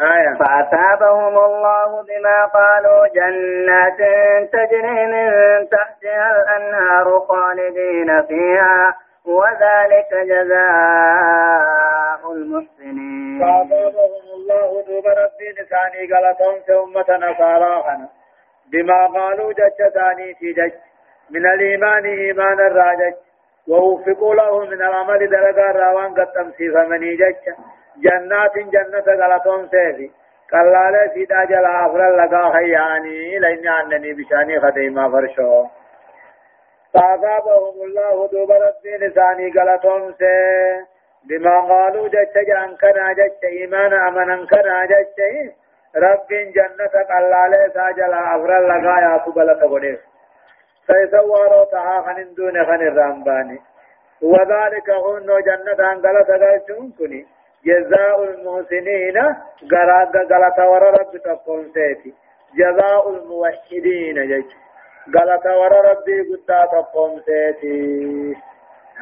آية. فأثابهم الله بما قالوا جنات تجري من تحتها الأنهار خالدين فيها وذلك جزاء المحسنين. فأثابهم الله دوب ربي لساني أمة بما قالوا جج ثاني في جج. من الإيمان إيمان الراجج. ووفقوا له من العمل درجة راوان قد تمسيف مني جج. جنات جنة غلطون سيفي قلالة في داجل آخر لقا خياني لإني عنني بشاني خديما فرشو. فأصابهم الله دوب ربي لساني غلطون سي بما قالوا جج جان كنا جج إيمان أمنا كنا جج رب جنة قلالة ساجل آخر لقا يا قبلة قدير سيسوارو تها خن دون خن الرامباني وذلك هن جنة أنقلت قلتم كني جزاء المحسنين غراغ غلطة ور رب تقوم سيتي جزاء الموحدين جج. غلطة ور ربي قد تقوم سيتي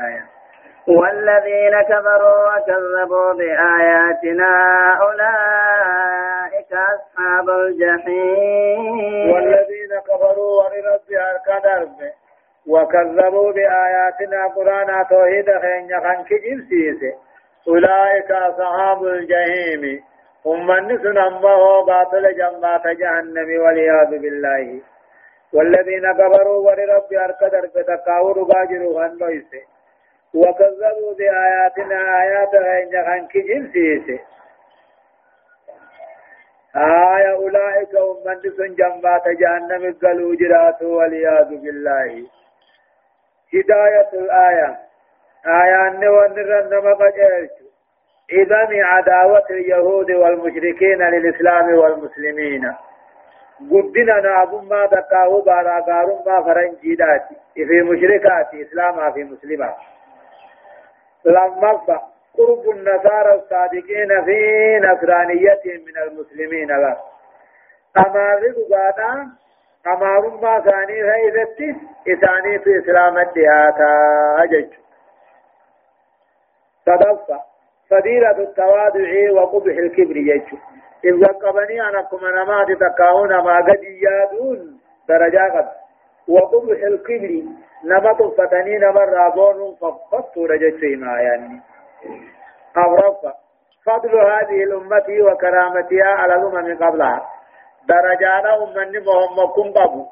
آية. والذين كفروا وكذبوا بآياتنا أولئك أصحاب الجحيم. والذين كفروا ورب الكدر وكذبوا بآياتنا قرآن توحيد خين يخن كجيب سيسي أولئك أصحاب الجحيم. هم من أمه باطل جنبات جهنم والعياذ بالله. والذين كفروا ولرب أركدر فتقاور باجروا هنويسي وكذبوا بآياتنا آيات غين خنك جنسيسي آية أولئك هم من جنبات جهنم قالوا جراتوا والعياذ بالله. هداية الآية. آية أن ونرن قجلت إذن عداوة اليهود والمشركين للإسلام والمسلمين. قدنا نابم ما تقاو بارا قارم ما فرنجيدات في مشركات إسلام في مسلمات لما قرب النصارى الصادقين في نصرانيتهم من المسلمين. لا أما رضا أما رمى ثاني فإذا إثاني في إسلام الدهاتا. أجج. صدفة فضيلة التواضع وقبح الكبر يجو. إذ وقبني أنا كما نمات تكاون ما قد يادون درجات وقبح الكبر نمط فتنين مرة بون فقط رجت ما يعني. أغرفة فضل هذه الأمة وكرامتها على الأمم قبلها. درجات أمني مهم كن قبو.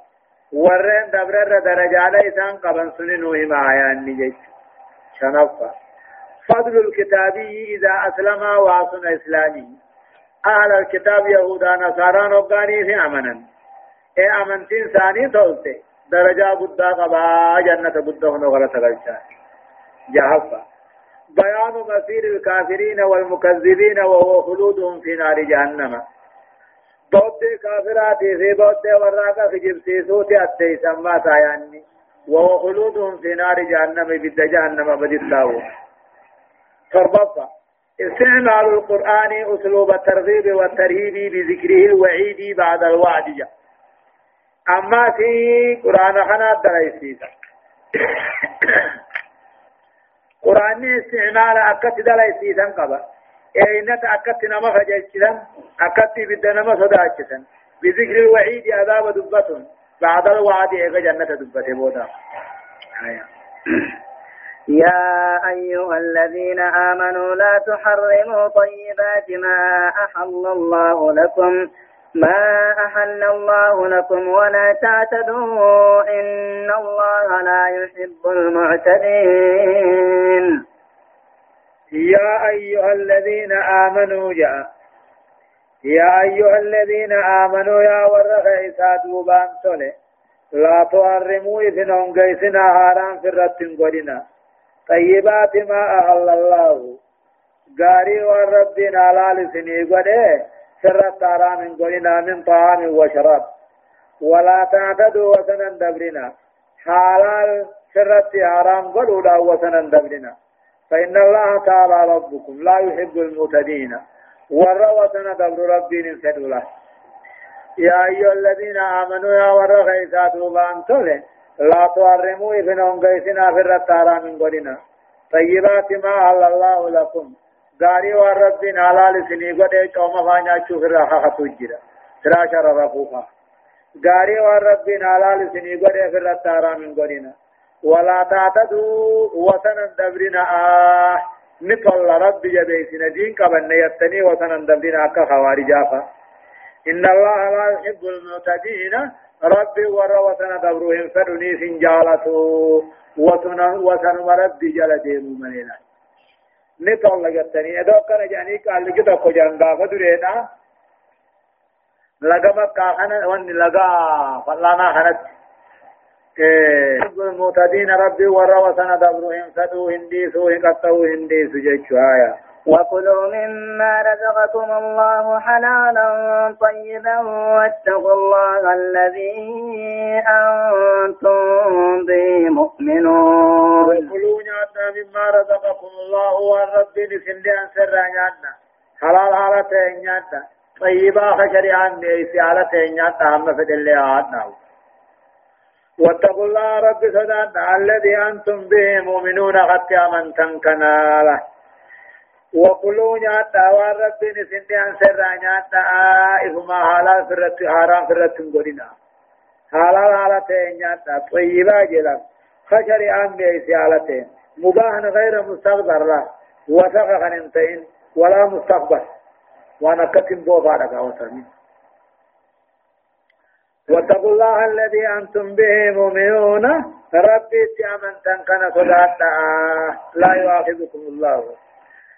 ورين دبرر درجات إسان قبن سننو ما يعني جيش. شنفة فضل الكتابي إذا أسلم وعصن إسلامي. أهل الكتاب يهودا نصارى نبغاني في أمنا. إيه أمنتين ثاني تولته درجة قد قبا جنة قد هنا غلط غلطة جهفة. بيان مصير الكافرين والمكذبين وهو خلودهم في نار جهنم. بود كافرات في بود وراك في جبسيسوتي أتي سما تاياني وهو خلودهم في نار جهنم بد جهنم تربطة استعمال القرآن أسلوب الترغيب والترهيب بذكره الوعيد بعد الوعد. جاء أما في قرآن خنا دريسيتا قرآن استعمال أكت دريسيتا قبا. إينة أكت نما فجيشتا أكت بدنا ما صداچتا بذكر الوعيد عذاب دبة بعد الوعد إيغا جنة دبة بودا. آية. يا أيها الذين آمنوا لا تحرموا طيبات ما أحل الله لكم ما أحل الله لكم ولا تعتدوا إن الله لا يحب المعتدين. يا أيها الذين آمنوا جاء يا أيها الذين آمنوا يا ورغ إسا دوبان تولي لا تحرموا إذن أنقيسنا هاران في الرتن قدنا طيبات ما أحل الله. غاري وربنا لالسني قده سر من قلنا من طعام وشراب. ولا تعتدوا وسنا دبرنا. حلال سرت حرام قلوا وسنا دبرنا. فإن الله تعالى ربكم لا يحب المعتدين. وروسنا دبر ربي سدولا. يا أيها الذين آمنوا يا ور غيثا دوبان تولي لا تحرموا إذن قيسنا في الرتارا من قلنا طيبات ما أهل الله لكم. غاري والرب حلال سني غدي چوما فانيا چوف رخا خطوجرا فراش رفوفا غاري والرب حلال سني غدي فرتارا من غدينا ولا تعتدوا وسنا دبرنا آه نطل رب جبيسنا دين قبل يتني وسنا دبرنا أكا خوارجافا إن الله لا يحب المعتدين. ربي ور وسنا دبروهم فدني سنجالته وسنا وسنا ربي جل ديمو منينا. نطل لغتني ادو كان جاني قال لك تو جانغا فدرينا لغا مكا خنا ون لغا فلانا خنت. المعتدين ربي ور وسنا دبروهم فدو هندي سو هندي سجچوايا وكلوا مما رزقكم الله حلالا طيبا واتقوا الله الذي أنتم به مؤمنون. وكلوا مما رزقكم الله والرب لسند أنسر نعنا حلال حالة نعنا طيبا خشريان نيسي حالة نعنا هم فدل عادنا واتقوا الله رب سدان الذي أنتم به مؤمنون. قد أمنتم كناله وكلوا نياتا وان ربي نسنتي عن سر نياتا إفما حالا فرت حرام فرت غورينا حالا حالتين نياتا طيبا جلا خشري عن بيسي حالتين مباح غير مستقبل لا وسخ خننتين ولا مستقبل. وأنا كتم بو بارك وسامين واتقوا الله الذي أنتم به مؤمنون. ربي تيامن تنكن صداتا لا يؤاخذكم الله.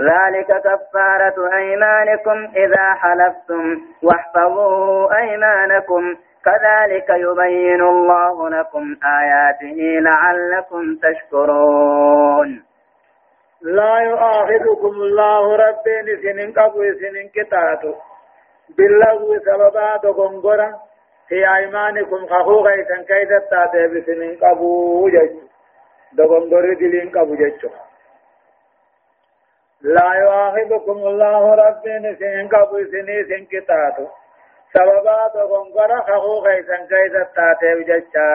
ذلك كفارة أيمانكم إذا حلفتم واحفظوا أيمانكم. كذلك يبين الله لكم آياته لعلكم تشكرون. لا يؤاخذكم الله ربين سنين قبو سنين كتاتو. باللغو سببا دغنغرا في أيمانكم خخوغا إسان كيدا تاتي بسنين قبو جيش دغنغري دلين قبو جيش لا يؤاخذكم الله ربين سين قبو سني سين كتاتو سببات غنغرا خخو خيسن كيسا تاتي بججا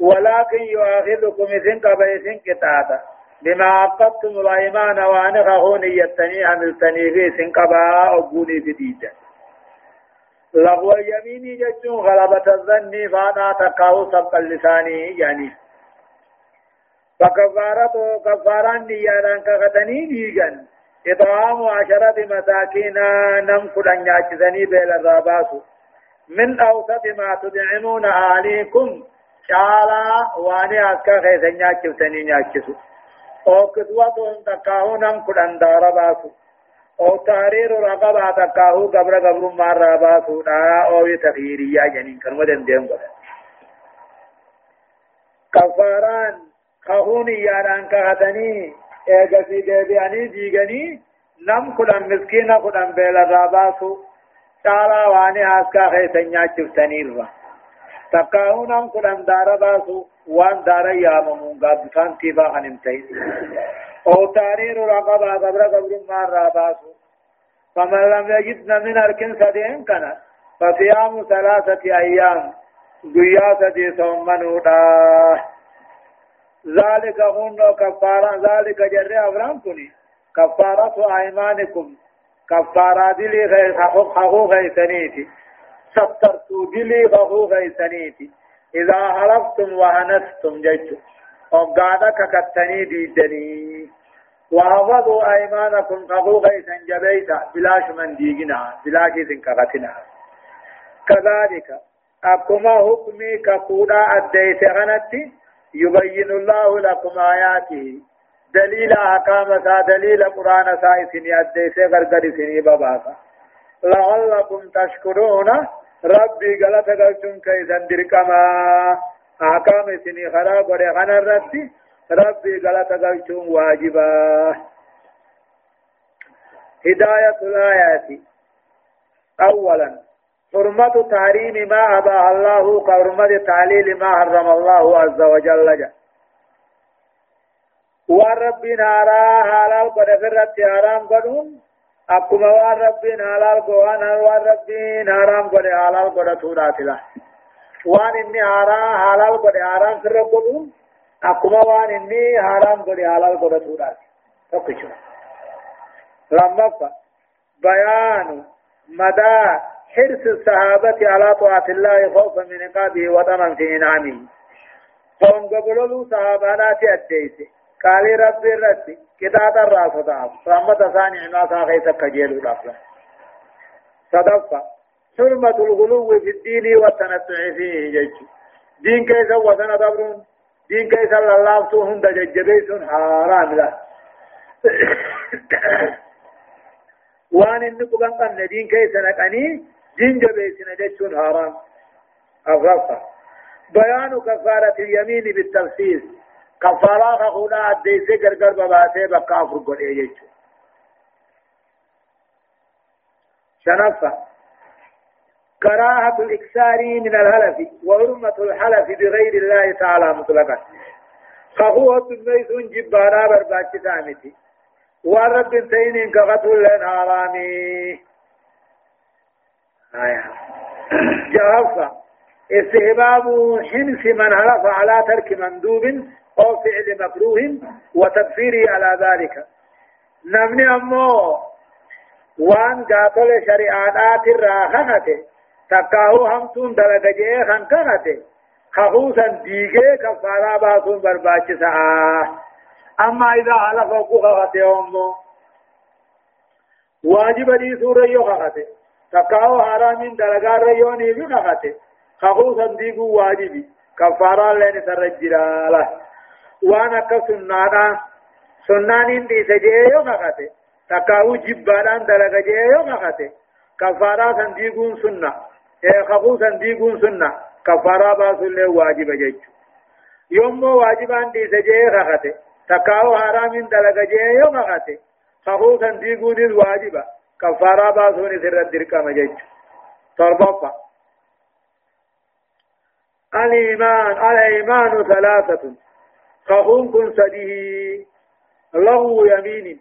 ولكن يؤاخذكم سين قبو سين كتاتا بما عقدتم الأيمان وأن خخوني يتني عملتني في سين قبا أبوني بديجا لغو اليمين ججون غلبة الظن فانا تقاو سبق اللساني يعني. فكفارته كفاران نيانا كغتني ديغن إطعام عشرة مساكين نم كدن ياجزني بيل الراباس من أوسط ما تدعمون أهليكم شالا واني أسكا خيسن ياجزني ياجزو أو كسوتهم تكاهو نم كدن دارباسو. أو تحرير رقبة تكاهو قبر قبر مار راباسو. أو يتخيريا جنين كرمدن ديم كفاران خهوني ياران كهتني ايغا في ديبياني ديغني نم كدن مسكين كدن بيلا راباسو تعالى واني هاسكا خيسنيا چفتني الرا تقاو نم كدن دار باسو وان دار ياممون قابسان تيبا خنمتين أو تارير رقبا قبر قبر ما راباسو فمن لم يجدن من أركن سدين كان فصيام ثلاثة أيام قيا سدي ثمنودا ذلك هن كفارة ذلك جر أبرام كني كفارة أيمانكم. كفارة دلي حقوق غيثنيتي سترتو دلي حقوق غيثنيتي إذا حلفتم وهنستم جيتم وقعدك كتني ديدني وحفظوا أيمانكم حقوق غيثن جبيتا بلاش من ديجنا. بلاش كغتنا. كذلك أكما حكمي كقودا أديت غنتي. يبين الله لكم آياته. دليل أحكام سا دليل قرآن سا سني أديسي غرغر سني باباسا لعلكم تشكرون. ربي غلط قلتم كيسا دركما أحكام سني خراب ورغن الرد. ربي غلط قلتم واجبا. هداية الآيات. أولا حرمة تحريم ما أباه الله كحرمة تعليل ما حرم الله عز وجل. جل والرب نارا حلال قد فرت حرام قدون أكما والرب حلال قوان والرب حرام قد حلال قد تورات له. وان إني حرام حلال قد حرام سر قدون أكما وان إني حرام قد حلال قد تورات تقشوا لما بيان مدى حرص الصحابة على طاعة الله خوفا من عقابه وطمعا في إنعامه. قوم قبلوا صحابانات الديسي قال ربي ربي كتاب الراس ضعف رحمة ثاني ما ساخيت كجيل الأفلا صدفة. حرمة الغلو في الدين والتنسع فيه جيش. دين كيس وسنة دبرون. دين كيس الله؟ سوهم دججبيس حرام له. وأن إن قبان قمنا دين كيس نقني؟ دين جبيسنا جيشون حرام أغرفة بيان كفارة اليمين بالتفسير. كفارا خونا اديسه گرگر بباسه بکافر گڑے یچو شنفة كراهة الإكسار من الهلف وحرمة الحلف بغير الله تعالى مطلقا. خخوة الميسون جبانا برباك سامتي ورب سين كغتل لن حرامي جهفة استهباب حنس من حلف على ترك مندوب أو فعل مكروه وتكفيره على ذلك. نمني أمو وان قاتل شريعات الراخنة تكاهو همتون دلقجيه خنكنة خخوصا ديگه كفارا باسون برباچسا أما إذا حلف وقوخة أمو واجب دي سورة يوخة تكاهو حرام دلقار ريوني بخخة خخوصا ديگو واجبي كفارا لين سرجراله وانا كسنانا سنانين دي سجيه يو مخته تكاو جبالان دلغ جيه يو مخته كفارا سنديقون سنة خفو سنديقون سنة كفارا باسل واجب جيج يوم واجبان دي سجيه خخته تكاو حرامين دلغ جيه يو مخته خفو سنديقون كفارا باسون سر الدرقام جيج تربطة الإيمان الإيمان ثلاثة خخون كن سديه له يمين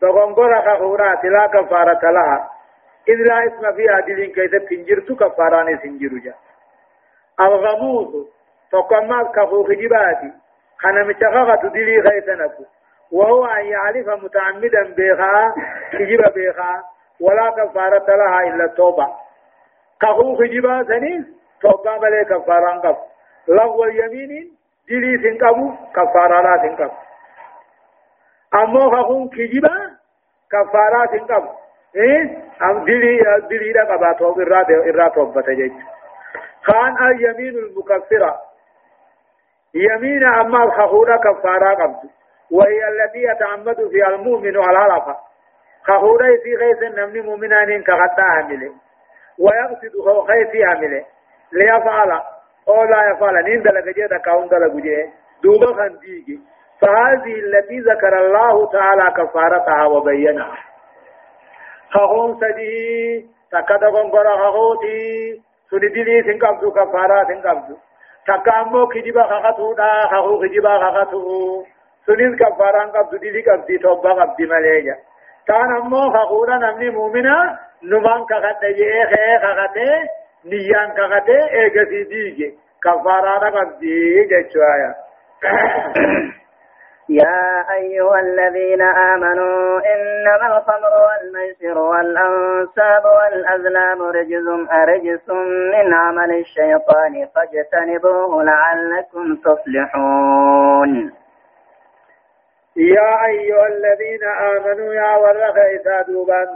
تغنغر خخورات لا كفارة لها إذ لا اسم فيها دلين كيف تنجرت كفاران سنجر جا الغموض تقمى كفو خجباتي خنم شخخت دلي خيثنكو وهو أن يعرف متعمدا بها خجب بها ولا كفارة لها إلا التوبة. كفو خجباتني توبة بلي كفاران قف لغو اليمين دلي سنقبو كفارة سنقبو أمو خخون كجبا كفارة سنقبو إيه؟ أم دلي دلي دا قبا توب إرات إرات توبة جيج خان اليمين المكفرة. يمين أما الخخورة كفارة وهي التي يتعمد فيها المؤمن على العرفة. خخورة في غيث النمن مؤمنان كغطاء عمله ويقصد خيث عمله ليفعل أو لا يفعل. نين دلق جيدا كاون دلق جيه دوبا خنديجي. فهذه التي ذكر الله تعالى كفارتها وبينها. خخون سدي تكاد غنغرا خخوتي سندلي سنقبض كفارة سنقبض تكامو كجبا خخطو دا كجبا خخطو سنين كفارة قبض دلي قبضي توبا قبضي مليجا كان أمو خخورا نمني مؤمنا نمان كخط جيه خيه خخته نيان كغته ايغسي ديجي كفارة قبدي جچوايا يا أيها الذين آمنوا إنما الخمر والميسر والأنساب والأزلام رجز أرجس من عمل الشيطان فاجتنبوه لعلكم تفلحون. يا أيها الذين آمنوا يا ورخ إذا دوبان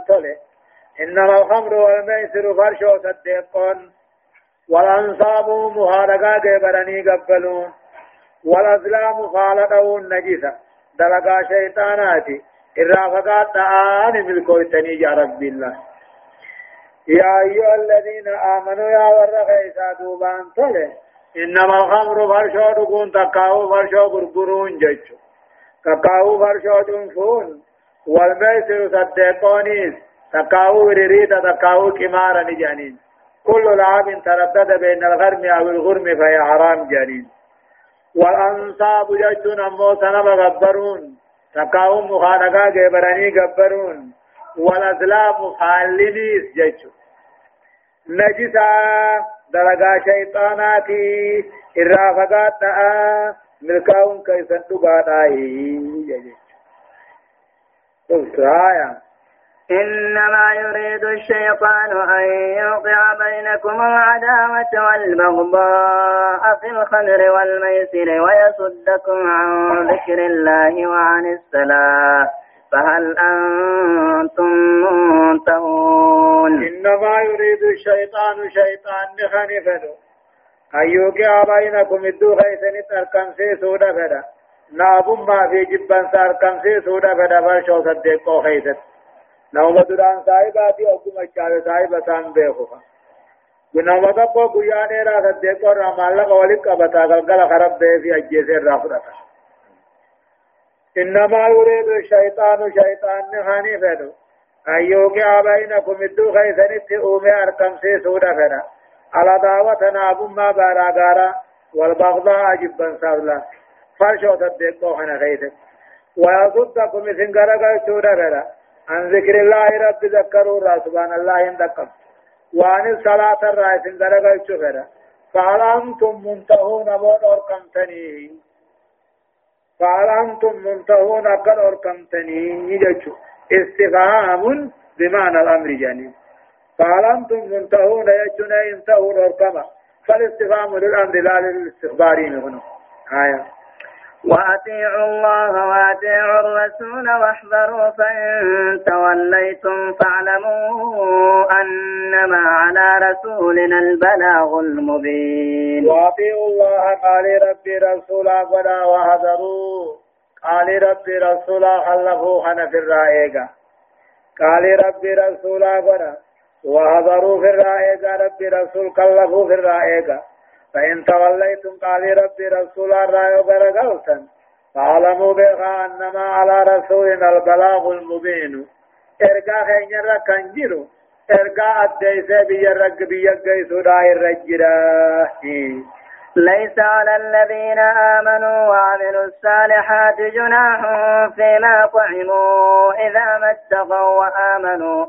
إنما الخمر والميسر فرشو صدقون والأنصاب مهارقا قبرني قبلون والأزلام خالقون نجسة. دلقا شيطاناتي. الرافقات آن ملكوتني يا رب الله. يا أيها الذين آمنوا يا ورق إسا دوبان إنما الخمر فرشو دقون تقاو فرشو برقرون جيشو تقاو فرشو دنفون والميسر صدقونيس تقاو ريريتا تقاو كمارا نجانين كل لعب تردد بين الغرم أو الغرم فهي حرام جانين والأنصاب ججون أمو سنب غبرون تقاو مخانقا جبراني غبرون والأزلام خالديس ججو نجسا دلقا شيطاناتي إرافقات ملكاون ججو قلت آية إنما يريد الشيطان أن يوقع بينكم العداوة والبغضاء في الخمر والميسر ويصدكم عن ذكر الله وعن الصلاة. فهل أنتم منتهون؟ إنما يريد الشيطان شيطان نخنفه. أن يوقع بينكم الدو خيسن تركن سيسودا فدا نابم ما في جبان ساركن سيسودا فدا فرشو صدقو خيسن نوما دران صاحباتي أو كما چاوي صاحب سان بيخوفا ونوما تقو قياني را صدقو رمالا قولي قبطا قلقل خرب بي في اجيسي رافرتا إنما يريد الشيطان شيطان نخاني فدو أن يوقع بينكم الدو خيثنت أومي أركم سي سودا فدا على دعوة نابم ما بارا غارا والبغضاء جبا سابلا. فرشو صدقو خنا خيثت ويصدكم سنگرقل سودا فدا عن ذكر الله رب ذكروا را سبحان الله اندقم وعن الصلاة الرئيس اندرق الشفرة فهل أنتم منتهون بون أركمتني؟ فهل منتهون أقل أركمتني؟ يجو استفهام بمعنى الأمر جاني فهل أنتم منتهون يجونا انتهون أركما فالاستفهام للأمر لا للاستخبارين هنا آية. وأطيعوا الله وأطيعوا الرسول واحذروا فإن توليتم فاعلموا أنما على رسولنا البلاغ المبين. وأطيعوا الله قال ربي رسولا ولا واحذروا قال ربي رسولا خلفوا خنا في الرائقة. قال ربي رسولا ولا وحذروا في الرائقة ربي رسول خلفوا في الرائقة فإن توليتم قال ربي رسول الله وبرقوتا فاعلموا بها أنما على رسولنا البلاغ المبين إرقا خين ركن جرو إرقا أديس بيرق بيقى سداء الرجرة ليس على الذين آمنوا وعملوا الصالحات جناح فيما طعموا إذا ما اتقوا وآمنوا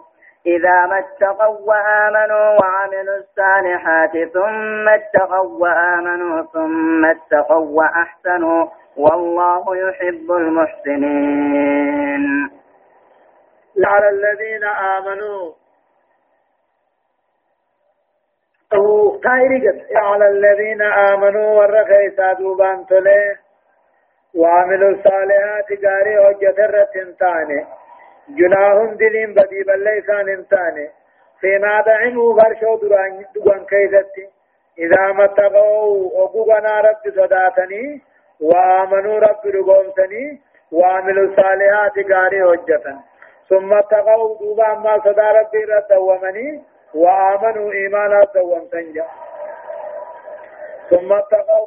إذا ما اتقوا وآمنوا وعملوا الصالحات ثم اتقوا وآمنوا ثم اتقوا وأحسنوا والله يحب المحسنين. على الذين آمنوا. على الذين آمنوا ورخي سادوبان تله وعملوا الصالحات قاري حجة الرتنتاني جناهم دلين بدي بل ليسان انتاني فيما دعموا فرشو دران دوان كيدتي إذا ما اتقوا أقوغنا رب صداتني وآمنوا رب رقومتني وعملوا الصالحات قاري حجة ثم اتقوا دوبا ما صدا ربي رد ومني وآمنوا إيمانا دومتني ثم اتقوا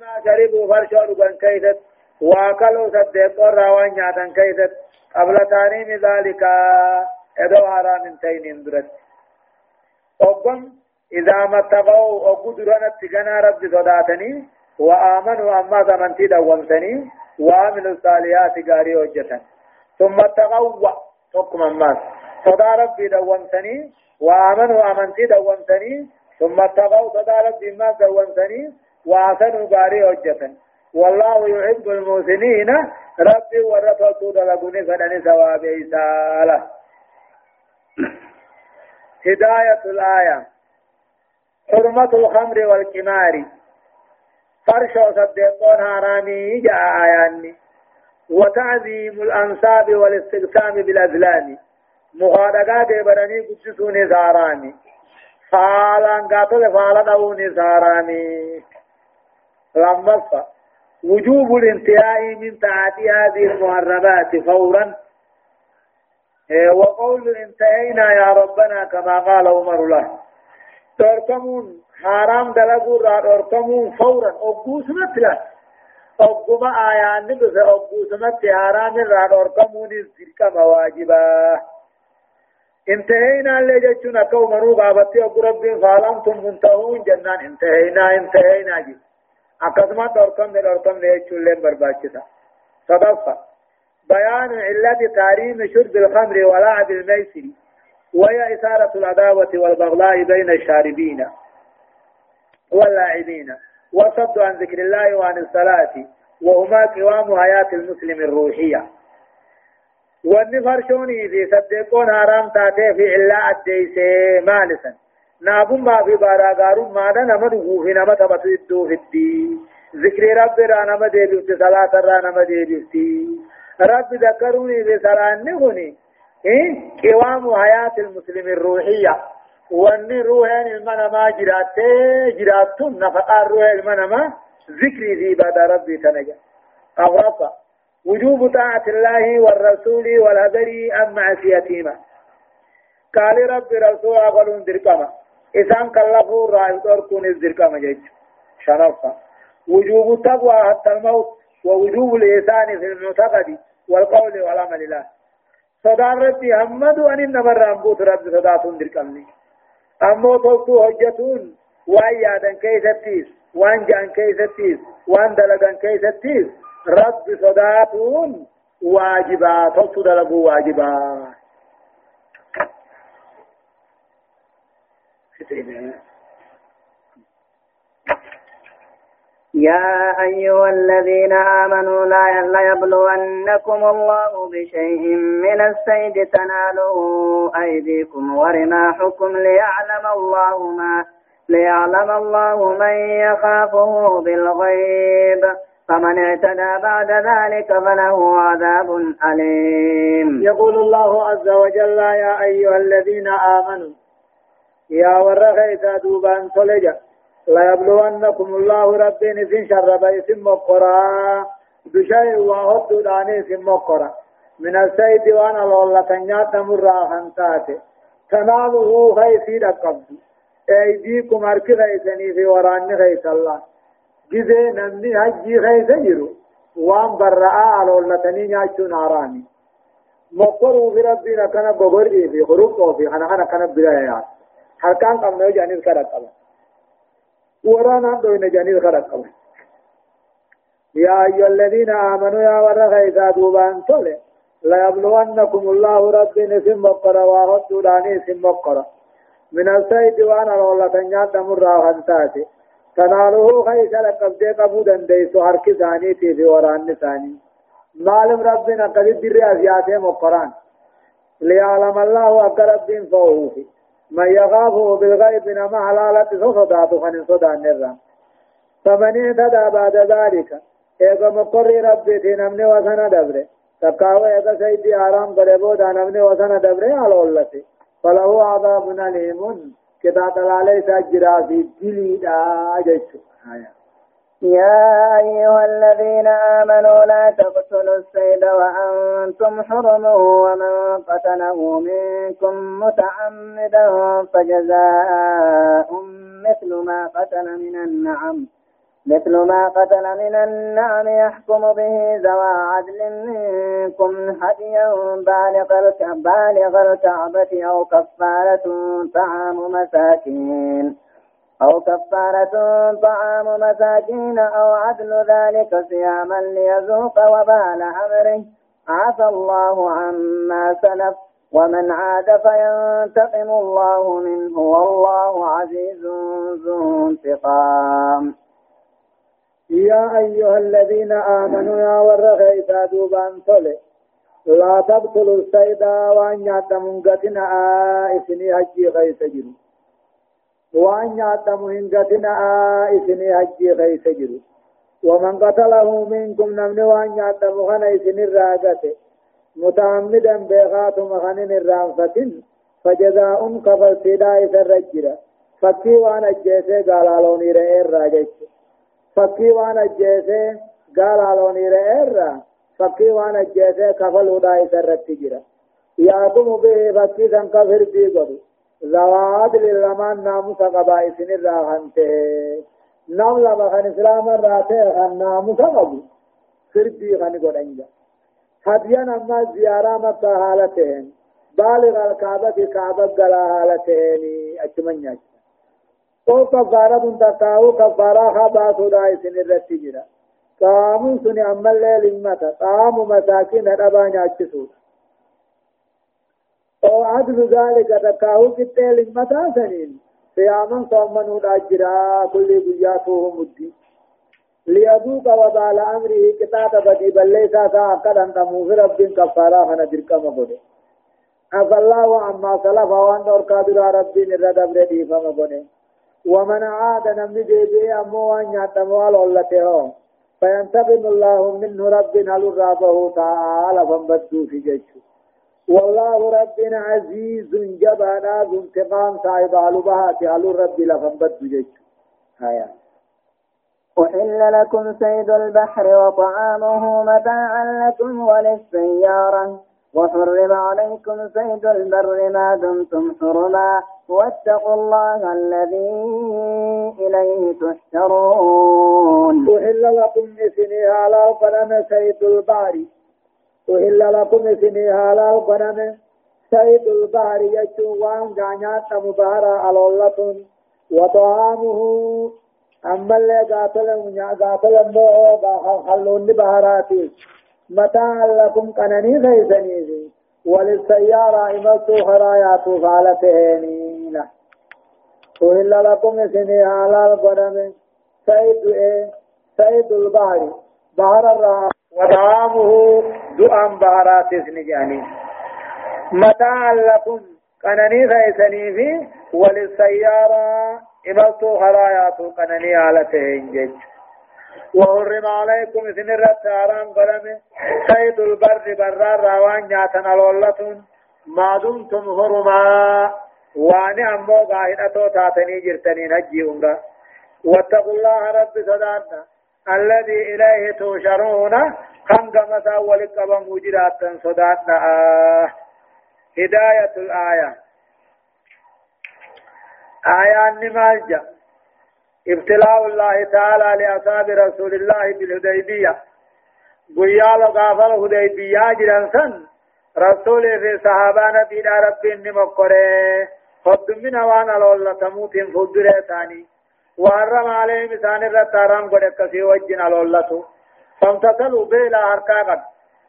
ما شربوا فرشو دوان كيدتي واكلوا صدقوا راوان نياتن كيست قبل تاريم ذلك ادو حرام تين درت وقم إذا ما اتقوا وقدرنا اتقنا رب صداتني وآمنوا أما زمنتي دومتني وعملوا الصالحات قاري وجتا ثم اتقوا حكم الناس صدا ربي دومتني وآمنوا أمنتي دومتني ثم اتقوا صدا ربي ما دومتني وآثنوا قاري وجتا والله يحب المحسنين. ربي ورفضوا دلقوني فدني ثواب إسالة هداية الآية. حرمة الخمر والكمار. فرش وصدقون هرامي جاء آياني. وتعظيم الأنصاب والاستقسام بالأزلام. مغادقات برني قدسوني زاراني فالا قاتل فالا دوني زاراني لما وجوب الانتهاء من تعاطي هذه المحرمات فورا. إيه، وقول انتهينا يا ربنا كما قال عمر له. تركمون حرام دلقوا تركمون فورا. أقوس مثلا. أقوم آيان نبس أقو سمت حرام الراد أرقمون الزرقم واجبا انتهينا اللي جتشنا كو منو غابتي أقو رب فالنتم منتهون جنان. انتهينا انتهينا جي. أقسمت أرقم من أرقم ليتشو اللين برباچتا صدفة. بيان علة تاريم شرب الخمر ولعب الميسر وهي إثارة العداوة والبغضاء بين الشاربين واللاعبين وصد عن ذكر الله وعن الصلاة وهما قوام حياة المسلم الروحية. والنفرشوني في صدقون حرام تاتي في علاء الديسي مالسا. نابون ما في بارا غارون ما دا نما دغو في نما تبتو الدو في الدي ذكر رب را نما دي بيوتي صلاة را نما دي بيوتي رب ذكروني في صلاة نغني إيه قوام حياة المسلم الروحية واني روحين المنا ما جراتي جراتون نفقا روح المنا ما ذكري ذي بعد ربي تنجا أغرفة وجوب طاعة الله والرسول والهدري أم معصيتهما قال رب رسول أقلون دركما إسان كلفوا رأي تركون الدركما جيج شرفة وجوب التقوى حتى الموت ووجوب الإحسان في المعتقد والقول والعمل له. صدار ربي همد أن النمر أنبوت رب صداتون دركمني أمو توتو هجتون وان يادن كيستيس وان جان كيستيس وان دلدن كيستيس رب صداتون واجبا توتو دلقو واجبا. يا أيها الذين آمنوا لا ليبلونكم الله بشيء من السيد تناله أيديكم ورماحكم ليعلم الله ما ليعلم الله من يخافه بالغيب. فمن اعتدى بعد ذلك فله عذاب أليم. يقول الله عز وجل يا أيها الذين آمنوا يا ورغيت دوبان صلجا لا يبلونكم الله ربين في شر بيت مقرا بشيء وهد داني في مقرا من السيد وأنا لولا تنيات مرا خنتاته تناله خيسي رقبت أيديكم أركي خيسني في وراني خيس الله. جزي نمني حجي خيس جرو وان برعا لولا تني نياتشو ناراني. مقروا في ربنا كان بغري في خروق في خنا خنا كان بلايات. Harkaan qabna jaanis kadha qaba waraanaan dhoyne jaanis kadha qaba يا أيها الذين آمنوا يا ورغ إذا دوبان تولي ليبلونكم الله رب نسم مقرى وهد داني سم مقرى من السيد وأنا لولا تنيات دمر راهنتاتي تناله خيس لقب دي قبودا ديسو حرك ثاني في وران ثاني معلم ربنا قد الدر أزياته مقران ليعلم الله أقرب فوه فيه من يخافه بالغيب نما حلالة صدات خن صدان نرى فمن اهتدى بعد ذلك ايغا مقر ربي نمني وسن دبره. تقاوى ايغا سيدي آرام قربو دا نمني وسن دبره على اللتي فله عذاب أليم كتاب عليه تجرى في الدلي دا يا أيها الذين آمنوا لا تقتلوا السيد وأنتم حرم ومن قتله منكم متعمدا فجزاء مثل ما قتل من النعم مثل ما قتل من النعم يحكم به ذوى عدل منكم هديا بالغ بالغ الكعبة أو كفارة طعام مساكين. أو كفارة طعام مساكين أو عدل ذلك صياما ليذوق وبال أمره. عفى الله عما سلف ومن عاد فينتقم الله منه والله عزيز ذو انتقام. يا أيها الذين آمنوا يا ورغيتا دوبان صلي لا تبطلوا السيدا وأن يعتمون قتنا إسني هجي غيث جنو. وأن يعتم هنگتنا إسني حجي غيث جرو ومن قتله منكم نمن وأن يعتم خن إسني الراقة متعمدا بغات مخن الرانفة فجزاء قبل سيدا إسر فكي وأن أجيسي قال علوني رئي الراجج فكي وأن أجيسي قال علوني رئي الراجج فكي وأن أجيسي كفل ودا إسر رجرا يعتم به فكي سنكفر بي قدو زواد للمان ناموس قبائسن الراهنته نم لما خن إسلام الراتي خن ناموس قبو سربي خن قرنجا هديا أما زيارة مكة حالتين بالغ الكعبة كعبة قلا حالتين أجمعين أو كفارة تقاو كفارة خباسو دايسن الرتجرة قاموا سني الليل إمتا قاموا مساكين الأبان يأجسون أو عدل ذلك تقاو كتيل إمتا سنين. صياما صومنوا الأجرا كل بياته مدي. ليذوق وبال أمره كتاب بدي بل ليس ساقا أنت مغفر رب كفارة خنا دركا مغفر عفى الله عما سلف وان دور قادر ربي نرد أبردي بني ومن عاد نمني ديبي أمو أن يعتموال اللته. فينتقم الله منه ربنا لرابه تعالى فانبدوا في جيشه. والله ربنا عزيز جبانا ذو انتقام صاحب علبها تعالى ربي لفنبدوا جيشه هيا. أحل لكم سيد البحر وطعامه متاعا لكم وللسيارة. وحرم عليكم صيد البر ما دمتم حرما. واتقوا الله الذي إليه تحشرون. أهل لكم إسني على فلم سيد البحر. أهل لكم إسني على فلم سيد البحر يجو وان جانيات مبارا الله وطعامه أما اللي قاتل قاتل مو خلون بهاراتي متاعا لكم كنني غيثني وللسيارة إمسوا خرايات فالتهينين وإلا لكم سني على القدم سيد إيه؟ سيد البحر. بحر الرعا ودعامه دعام بحرات سنجاني متاعا لكم. كنني غيثني في وللسيارة. إمسوا خرايات كنني على تهين جيش وحرم عليكم إذن الرتاران قلم. سيد البر برار روان نياتن الولتون. ما دمتم هرما واني أمو قاهدة تاتني جرتنين هجي أمرا واتقوا الله رب صداتنا الذي إليه تشرون خمد مسا ولقب مجرات صداتنا آه هداية الآية. آية نمالجة ابتلاء الله تعالى لأصحاب رسول الله بالهديبية قيا لغافر هديبية جرنسن رسول في صحابة نبي رب نمكره خد من وان الله تموت فدره ثاني وحرم عليهم سان الرتارام قد كسي وجن الله فامتثلوا بلا حركات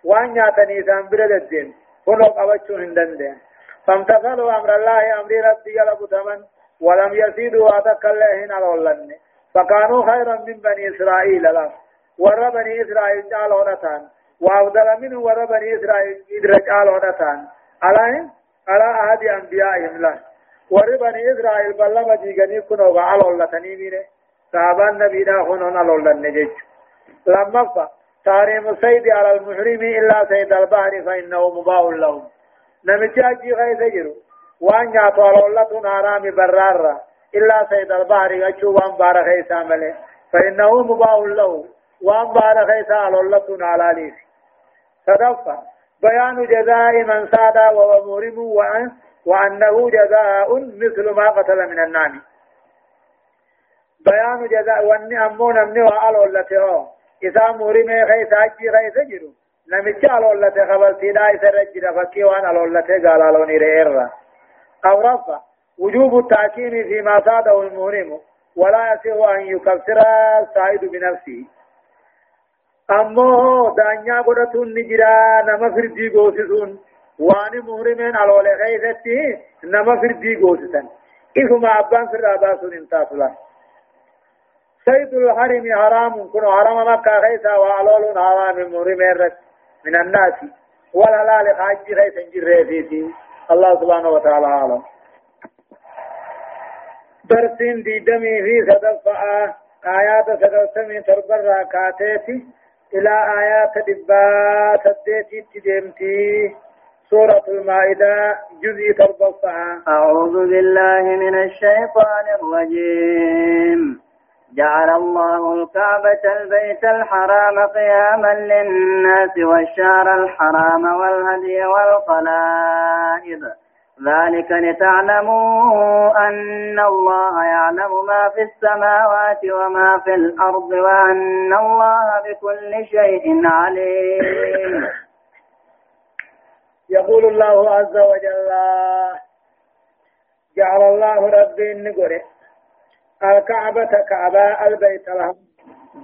وان ياتني سان برددين هنو قبچو هندن فامتثلوا أمر الله أمر ربي يلبو ثمن ولم يزيدوا أتكلهن على الله فكانوا خيرا من بني إسرائيل لا ور بني إسرائيل جعل هنتان وأفضل منه ور بني إسرائيل إدرج جعل هنتان على على أحد أنبيائهم لا ور بني إسرائيل بلا مجيغني كنوا على الله تنيمين صحابان نبي دا خنون على الله نجج لما فا تاريم السيد على المحرم إلا سيد البحر فإنه مباح لهم. نمجاجي غيث جرو. وان على الله نارام برارا إلا سيد البحر أشو وان بارك إيسا ملي فإنه مباح له وان بارك إيسا على الله على ليس صدفة. بيان جزاء من ساد وهو مهرم وأن وأنه جزاء مثل ما قتل من النام بيان جزاء وأني أمون أمني وعلى الله إذا مهرم خيس أجي خيس جرو نمشي على الله خبرتي لا يسرج فكي وأن على الله قال على نير أو رفع وجوب التأكيد فيما صاده المهرم ولا يصح أن يكفر السائد بنفسه. أمو دانيا قدتون نجرا نما فردي قوسسون. واني مهرمين على ولا غيثتي نما فردي قوسسن إذا أبان في الراباسون انتاسلا. سيد الحرم حرام كن حرم مكة غيثا وعلول حرام مهرمين من الناس. والحلال خاجي غيثا جريفيتي الله سبحانه وتعالى عالم. درسين دي دمي في صدفة آيات صدفتمي تربر راكاتيتي إلى آيات دبا سديتي تدمتي سورة المائدة جزء تربصة أعوذ بالله من الشيطان الرجيم. جعل الله الكعبة البيت الحرام قياما للناس والشهر الحرام والهدي والقلائد. ذلك لتعلموا أن الله يعلم ما في السماوات وما في الأرض وأن الله بكل شيء عليم. يقول الله عز وجل جعل الله ربي النقر الكعبة كعبة البيت لهم.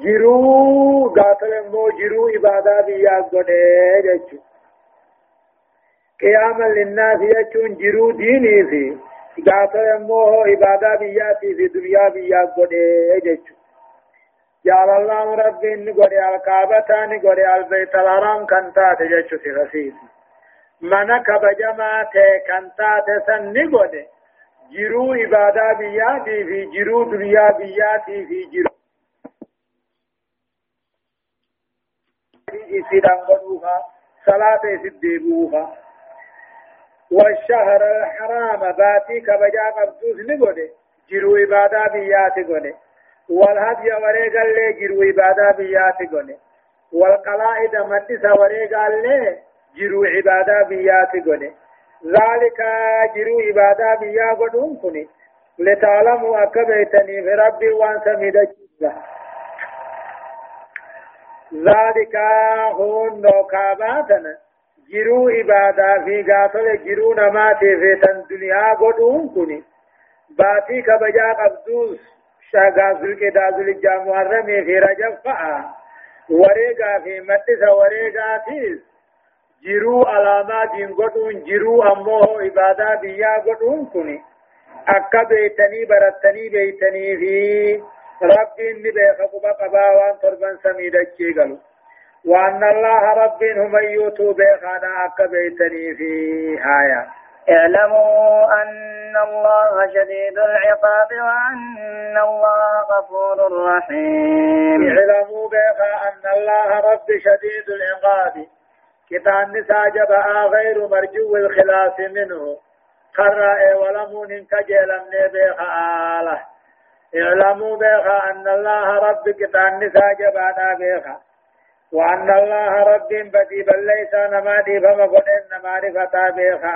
جرو قاتل مو جرو عبادة بيا قده قياما للناس يجون جرو ديني في. قاتل مو عبادة بيا في دنيا بيا قده جيشو جعل الله ربي نقول الكعبة نقول البيت الحرام كنتا تجيشو في رسيسي من كبجما كنتا تسن عبادة بياتي في جرو دنيا بياتي في جرو إسيدان قدوها صلاة إسيديبوها والشهر الحرام باتي كبجا قبضوس نقول جرو عبادة بياتي قول والهدي وريقا اللي جرو عبادة بياتي قول والقلائد مدس وريقا اللي جرو عبادة بياتي قول ذلك جرو عبادة بيا قدون كني. لتعلموا أكبيتني في ربي وان سميد ذلك هون نوكاباتنا جرو عبادة في قاتل جرو نماتي في تندنيا قدون كني. باتي كبجا قبدوس شاقازل كدازل الجاموارمي في رجب فعا. وريقا في مدس وريقا تيس jiruu alaamaatiin godhuun jiruu ammoo ibaadaa biyyaa godhuun kun akka beeytanii barattanii beeytanii fi rabbiin ni beeka quba qabaa waan torban samii dachii galu وأن الله رب هم يوتوا بيخانا أكا بيتني في آية اعلموا أن الله شديد العقاب وأن الله غفور رحيم اعلموا بيخا أن الله رب شديد العقاب كتاب نساء جبعا غير مرجو الخلاف منه. قرأ ولمون كجيلا بيخا آله. اعلموا بيخا أن الله رب كتاب نساء جبعنا بيخا وأن الله رب بدي بل ليس نمادي فما قل إن معرفة بيخا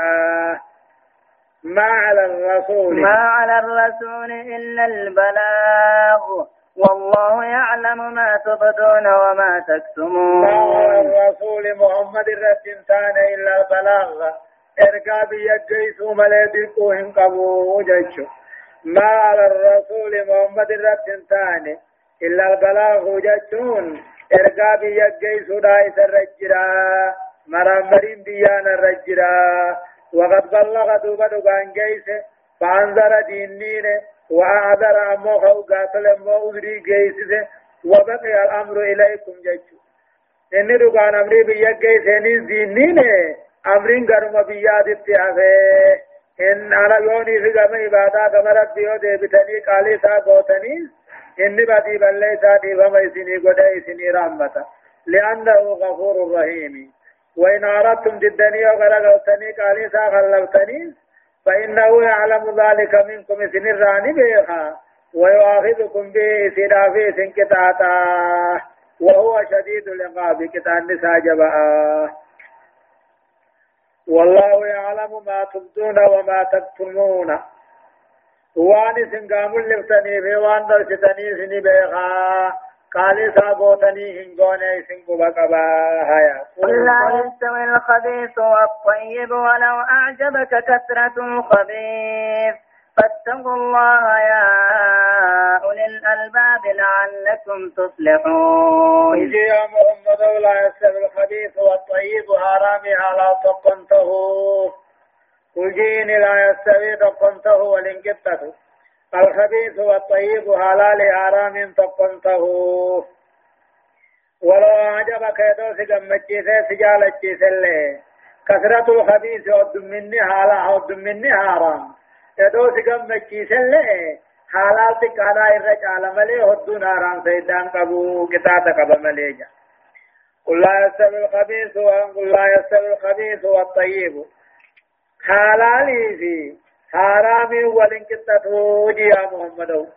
ما على الرسول. ما على الرسول إلا البلاغ. والله يعلم ما تبدون وما تكتمون. ما الرسول محمد الرسول إلا البلاغ ارقى بيجيسو مليدكو هنقبو جيشو. ما على الرسول محمد الرسول إلا البلاغ جيشون. ارقى بيجيسو دايس الرجرا. مرامرين بيان الرجرا. وقد بلغ دوبا دوبان جيسه فأنذر دينين وأعذر أمو خو قاتل أمو أذري جيسده وبقي الأمر إليكم جيشو إني دقان أمري بيا جيسيني زينين أمرين قرم بيا دبتي أفه إن أنا يوني في قم إبادة قم ربي ودي بتني قالي سا قوتني. إني بدي بلي سا دي فما إسني قد إسني رحمة لأنه غفور رحيم. وإن أردتم جدني وغرقوتني قالي سا غلبتني فإنه يعلم ذلك منكم سنران بيخا ويؤاخذكم به سنافي سنكتاتا وهو شديد العقاب كتان نساء جبعا والله يعلم ما تبدون وما تكتمون. وان سنقام اللفتني في وان درستني سني بيخا قال سابوتني هنغوني سنقو بقبا هيا قل لا يستوي الخبيث والطيب ولو أعجبك كثرة الخبيث. فاتقوا الله يا أولي الألباب لعلكم تفلحون. قل يا محمد لا يستوي الخبيث والطيب هرامي على تقنته قل جيني لا يستوي تقنته ولنقطته الخبيث والطيب حلال حرام تقنته ولو أعجبك يدوس قمتشيس سجالتشيس اللي كثرة الخبيث ودم مني حالا ودم مني حرام. يدوس قمتشيس اللي حلال تكانا الرجال ملي هدون حرام سيدان قبو كتاتا قبا مليجا قل لا يستوي الخبيث وقل لا يستوي الخبيث والطيب. حلالي فيه حرام ولنكتتو يا محمد.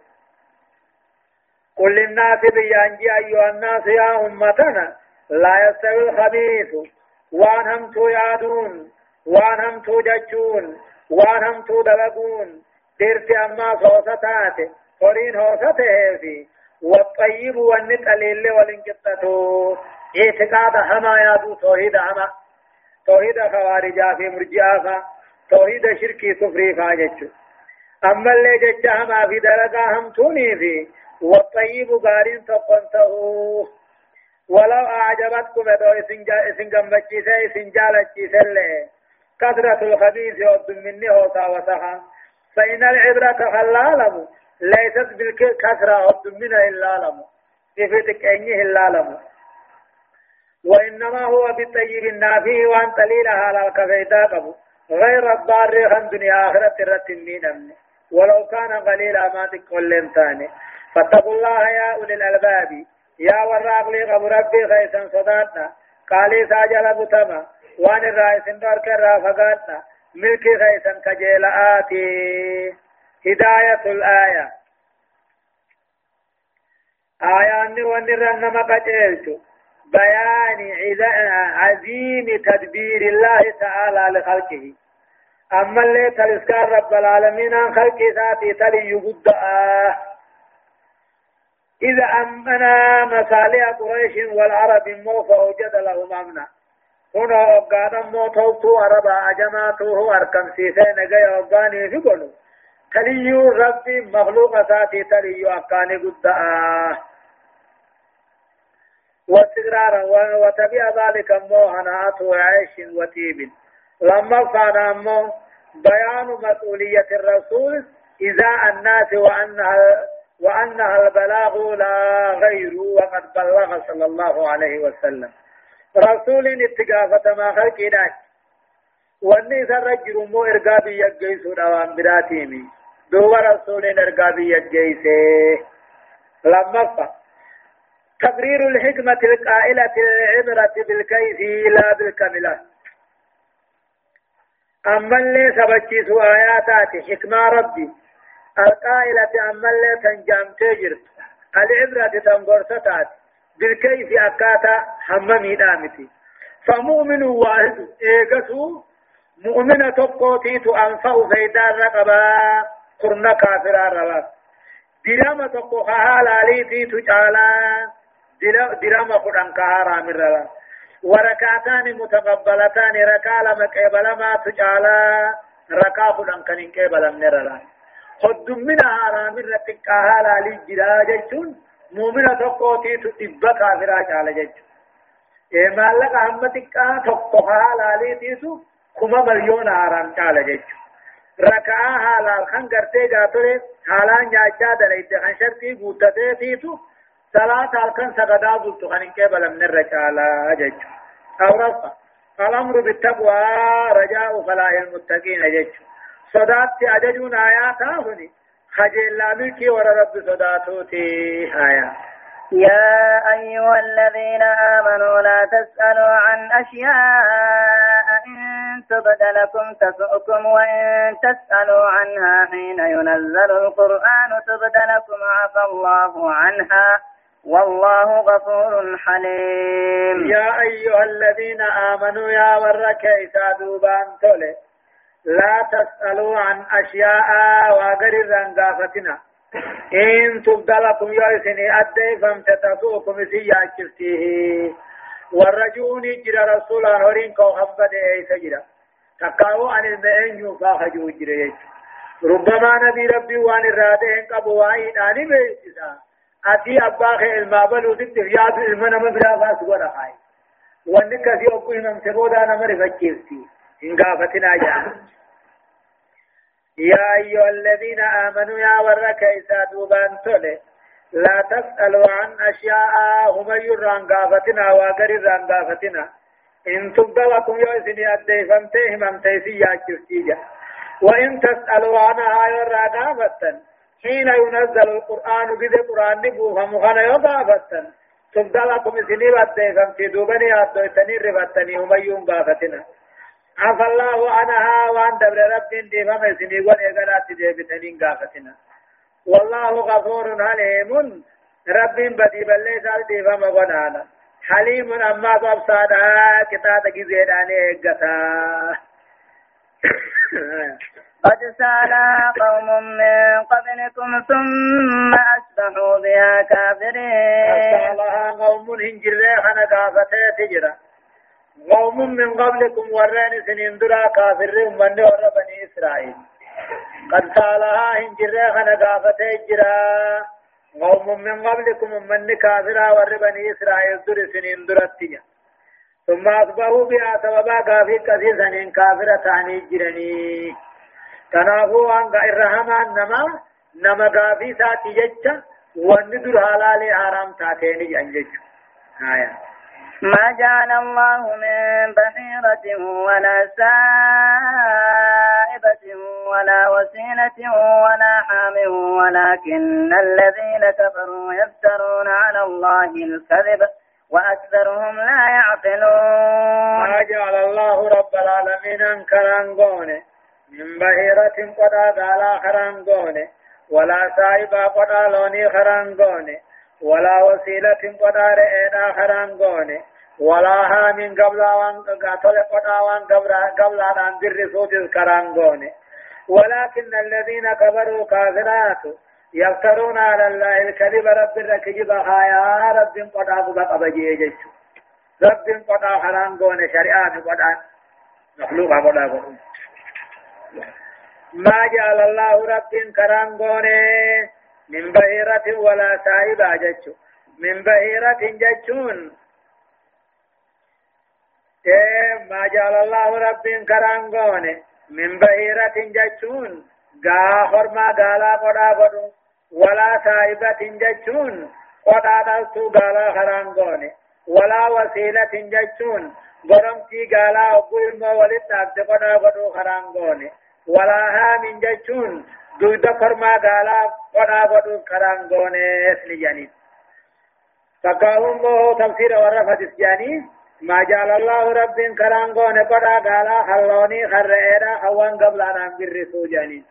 قل للناس بيانجي أيها الناس يا أمتنا لا يستوي الخبيث. وان هم يادون وان هم ججون وان هم دلقون ديرت أما صوصتات قرين هوسته في. والطيب والنقليل والانقطة اعتقاد هما يادو توحيد هما. توحيد خوارجا في مرجعا توحيد شركي كفري فاجتشو أما اللي هما في دلقا هم توني في. والطيب قارين تقنته. ولو أعجبتكم دو جالجيسة اللي كثرة الخبيث يؤد مني هوتا وسخا. فإن العبرة خلالم. ليست بالكثرة يؤد منها إلا لم. إفتك أنيه إلا لم. وإنما هو بالطيب النافي وأن قليلها على الكفيتا قبو. غير الضار خن دنيا آخرة رتمين أمني ولو كان قليلا ما تقول ثاني. فاتقوا الله يا أولي الألباب. يا وراق لي ربي خيسا صداتنا قالي ساجل بتما وان الرئيس دور كرا فقاتنا ملكي خيسا كجيل آتي. هداية الآية. آيان ونرنما قجيلتو بيان عظيم تدبير الله تعالى لخلقه. أما اللي تلسكار رب العالمين عن خلقه ذاتي تلي يبدأ إذا أمنا مصالح قريش والعرب مو فأوجد لهم أمنا. هنا أبقانا مو توتو عربا أجماتو هو أركم سيسين غير أبقاني في قلو. تليو ربي مخلوق ذاتي تليو أبقاني قد. واستقرارا وتبع ذلك مو هناءة وعيش وتيب. لما فانا مو بيان مسؤولية الرسول إذا الناس وأنها وأنها البلاغ لا غير وقد بلغ صلى الله عليه وسلم. رسول اتقافة ما خلق إلاك وأني سرجر مو إرقابي يجيسون أوان براتيمي. دو رسول إرقابي يجيسه لما فا تقرير الحكمة القائلة العبرة بالكيف لا بالكملة أما اللي سبجيس آياتات حكمة ربي. القائلة أما اللي تنجام تجر. العبرة تنقرستات بالكيف أكاتا حممي دامتي. فمؤمن واحد إيقسو مؤمنة تقوتيت أنفأ فيدان رقبا. قرن كافرا ربا. درام تقو حالالي تيتو درام قرن كهارا من ربا وركعتان متقبلتان ركع لما قبل ما تجالا ركع قرن كنين قبل من ربا خد من حرام رتقاها لالي جرا جيتون مؤمنة تقوتي تتبا كافرا جالا جيتون إيه مالك أحمدك تقوها لالي تيسو كما مليون حرام جالا جيتون ركعا حالا خان کرتے جاتورے حالا نجاچا دلیتے خان شرطی گوتتے تیتو صلاة halkan sagadaa bultu kan hin qeebalamne irra caalaa jechu. Awrafa الأمر بالتقوى رجاء فلاح المتقين جيتشو صدات أججون آيات هني خجل لا ملكي ورا رب صداتوتي آيات يا أيها الذين آمنوا لا تسألوا عن أشياء إن تبد لكم تسؤكم وإن تسألوا عنها حين ينزل القرآن تبد لكم عفى الله عنها والله غفور حليم. يا أيها الذين آمنوا يا ورك إذا دوبان تولي. لا تسألوا عن أشياء وغير رنقافتنا إن تبدلكم يأسني أدي فامتتسوكم سيا كفتيه. والرجون جرى رسولا هورين كو خبد أي سجرى تقاو عن المئن يوفا خجو جرى ربما نبي ربي وان الرادين قبوائي ناني بيسا أتي أباخ المابل ودد ياد المنا مبلا فاس ولا خاي وانك في أبو إمام تبودا نمر فكيفتي إن قافتنا جاء يا أيها الذين آمنوا يا ورك إذا دوبان تولي لا تسألوا عن أشياء هم يران قافتنا وقر ران قافتنا إن تبدلكم يؤسني أدي فمتهم أمتيسي يا كفتيجا وإن تسألوا عنها يرى قافتا حين ينزل القرآن بذي قرآن نبو فمخنا يضافتا تبدلكم سنين أدي فمتي دوبني أدوي تنين رفتني هم يون قافتنا عفى الله عنها وان دبر رب دي فما سني وليغلات دي بتنين قافتنا. والله غفور حليم. رب بدي بلي سال دي فما غنانا حليم أما بابصادا كتاب جزيداني اقتا قد سالها قوم من قبلكم ثم أصبحوا بها كافرين. سالها قوم هنجر خنا قافتي تجرا قوم من قبلكم ورين سنين درا كافر من ور بني إسرائيل. قد سالها هنجر خنا قافتي جرا قوم من قبلكم من كافرا ور بني إسرائيل در سنين درتيا ثم أصبحوا بها سببا كافر كثير سنين كافرة تعني جرني. تنافو أن إرهما نما نما غافي ساتي ججا وندر حلال حرام تاتيني جنجج آية ما جعل الله من بحيرة ولا سائبة ولا وسيلة ولا حام ولكن الذين كفروا يفترون على الله الكذب وأكثرهم لا يعقلون ما جعل الله رب العالمين أنكران قونه من بحيرة قدا دالا خران ولا سائبا قدا لوني خران ولا وسيلة قدا رئينا خران ولا هام قبل وان قاتل قدا وان قبل قبل أن در صوت الكران ولكن الذين كبروا كافرات يفترون على الله الكذب رب الركجب يا رب قدا قبا قبجي رب قدا خران شريعة قدا مخلوق قدا قدا ما جعل الله رب كرام غوني. من بهيرة ولا سائبة جتشو. من بهيرة جتشون. ما جعل الله رب كرام غوني. من بهيرة جتشون. غا خرما غالا قدا قدو ولا سائبة جتشون. قدا دلتو غالا خرام غوني. ولا وسيلة جتشون. غرمتي غالا أقول ما ولد عبد قدا قدو خرام غوني. ولا هام جتون دودا فرما قالا قنا بدو كران غوني اسني جاني فقاهم بو تفسير ورفت اسجاني ما جعل الله رب كران غوني قنا قالا خلوني خرئنا خوان قبل أن أنبر جاني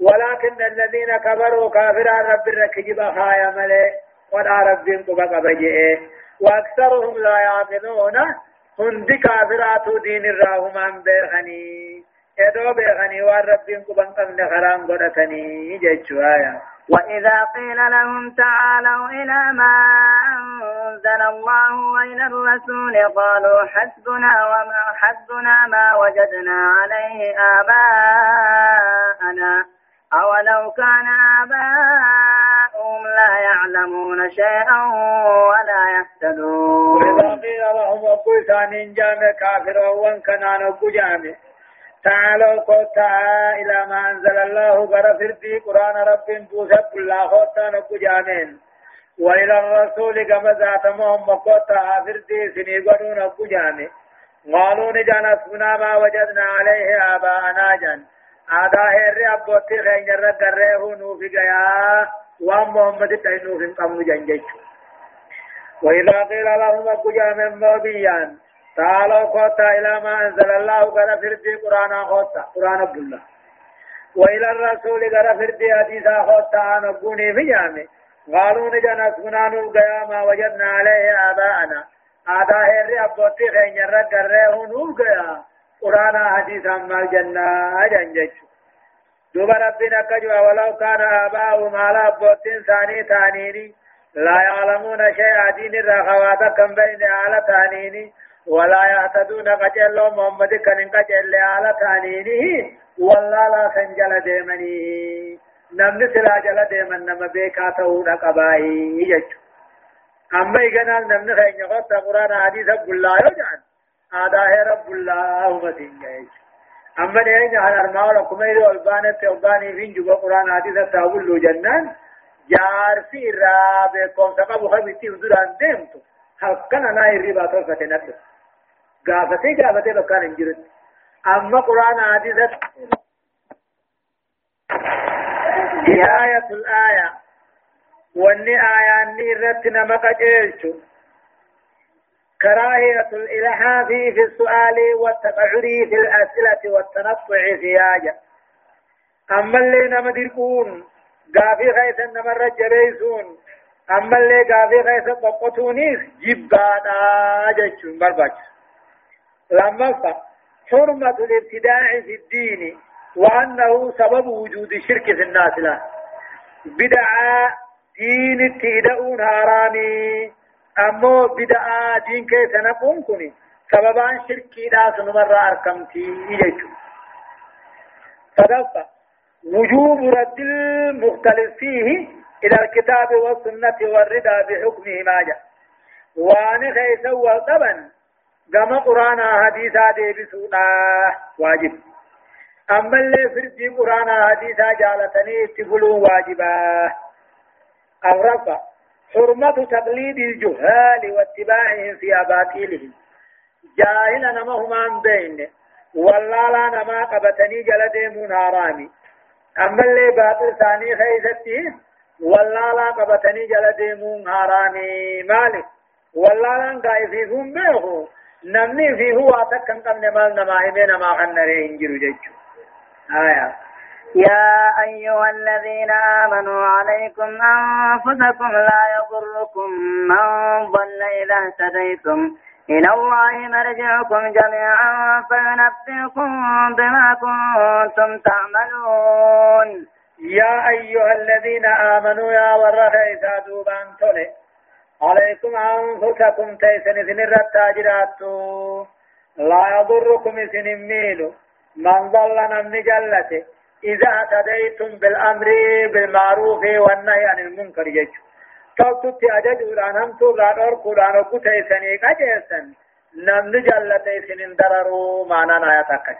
ولكن الذين كفروا كافرا رب الركجب خايا ملي قنا رب قبق بجئ وأكثرهم لا يعقلون هندي كافرات دين الراهمان بيخني ادو بيغني والرب قبن قبن خرام قدتني جيتشو آية وإذا قيل لهم تعالوا إلى ما أنزل الله وإلى الرسول قالوا حسبنا وما حسبنا ما وجدنا عليه آباءنا أولو كان آباؤهم لا يعلمون شيئا ولا يهتدون وإذا قيل لهم أقول ثاني جامع كافر وان كان أنا جامع تعالوا قوتا إلى ما أنزل الله غرفر في قرآن رب بوسف الله قوتا نكو جامين. وإلى الرسول كما ذات محمد قوتا آفر في سني قدو نكو جامين. قالوا نجان اسمنا ما وجدنا عليه آباءنا جان. آدا هير أبوتي خين جرد دريه نوفي قيا. وام محمد تينوف قمو جنجج. وإذا قيل لهم أبو جامين موبيان تعالوا خوتا إلى ما أنزل الله قال فردي قرآن خوتا قرآن عبد الله وإلى الرسول قال فردي حديثا خوتا نبوني في جامع. قالوا نجن أسكنان القيامة وجدنا عليه آباءنا. آدا هيري أبوتي خين يرد قرره نوغيا قرآن حديثا ما الجنة أجنجج دوب ربنا كجوا ولو كان آباؤهم على أبوتين ثاني ثانيني. لا يعلمون شيئا دين الرخوات كم بين على ثانيني. ولا يهتدون قجل محمد كان قجل على ثانينه والله لا سنجل ديمني. نمن سلا جل ديمن نم بيكا تهود قبائي يجو أما إغنال نمن خين يغط قرآن حديث قل لا يجعل. هي رب الله مدين يجو أما دين على أرماء لكم إذا ألبانة فين جوا قرآن حديث تاول له جنان جارسي رابكم. سقبوا خبيتي ودران ديمتو. كان لا يريبا توفة نفسه قافتي قافتي بكان انجرد أما قرآن عديدة آية الآية واني آية اني رتنا مقجلت كراهية الإلحاف في السؤال والتقعر في الأسئلة والتنطع سياجا أما اللي نمدركون قافي خيث نمر جريسون أما اللي قافي خيث قطونيس جبانا جيشون برباجس لما حرمة الابتداع في الدين وأنه سبب وجود الشرك في الناس له. بدعة دين التيدؤون هارامي أمو بدعة دين كيف نقوم كني؟ سببان شركي لا سنمر أركمتي إيجو صدفة. وجوب رد المختلف فيه إلى الكتاب والسنة والرضا بحكمه ما جاء. وان خيسا والطبن كما قرآن حديثا دي بسوطا واجب أما اللي فردي قرآن حديثا جالتني تقولوا واجبا الرفع حرمة تقليد الجهال واتباعهم في أباطيلهم جاهل نمهما بين والله لا نما قبتني جلد منارامي أما اللي باطل ثاني خيستي والله لا قبتني جلد منارامي مالك والله لا قائفيهم بيخو نمني في هو أتكن قمن مال نما همين ما خنري انجر جيجو آية يا أيها الذين آمنوا عليكم أنفسكم لا يضركم من ضل إذا اهتديتم إلى الله مرجعكم جميعا فينبئكم بما كنتم تعملون يا أيها الذين آمنوا يا ورخي سادوبان تولي عليكم أنفسكم تيسن سن الرتاجرات لا يضركم سن الميل من ضل نمن جلته إذا اهتديتم بالأمر بالمعروف والنهي عن المنكر يجو توتت أججودان هم توران أركودان وكتي سني قجيسن نمن جلتي سنين درروا معنا نايتك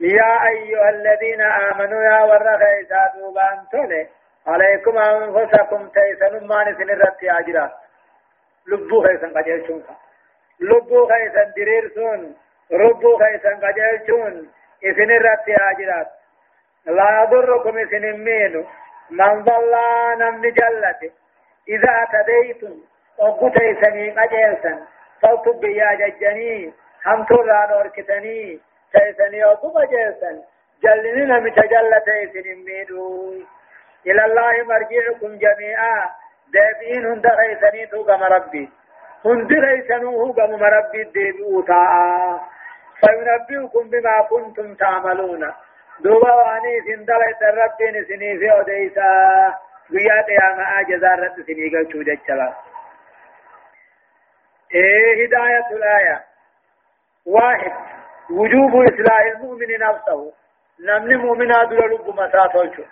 يا أيها الذين آمنوا يا ورخي سادوبان تولي عليكم أنفسكم تيسن ما نسن الرتي أجرا؟ لبو خيسن قجيسون لبو خيسن درير سون ربو خيسن قجيسون إسن الرتي أجرا. لا يضركم إسن المينو من ضل نمن جلته إذا اعتديتم وقتي سني قجيسا صوت بيا ججني. هم ترى نوركتني تيسني وقم جيسا جلننا متجلتي سنميدو إلى الله مرجعكم جميعا. دابين هند غيسني توقم ربي. هند غيسنوه قم ربي ديبئو تاء. فينبئكم بما كنتم تعملون. دوبا واني سندلت ربي نسني في أديسا guyyaa qiyaamaa jazaa irratti isinii galchuu jechala إيه هداية الآية. واحد. وجوب إصلاح المؤمن نفسه. نمن مؤمنا دول لب مساتوشو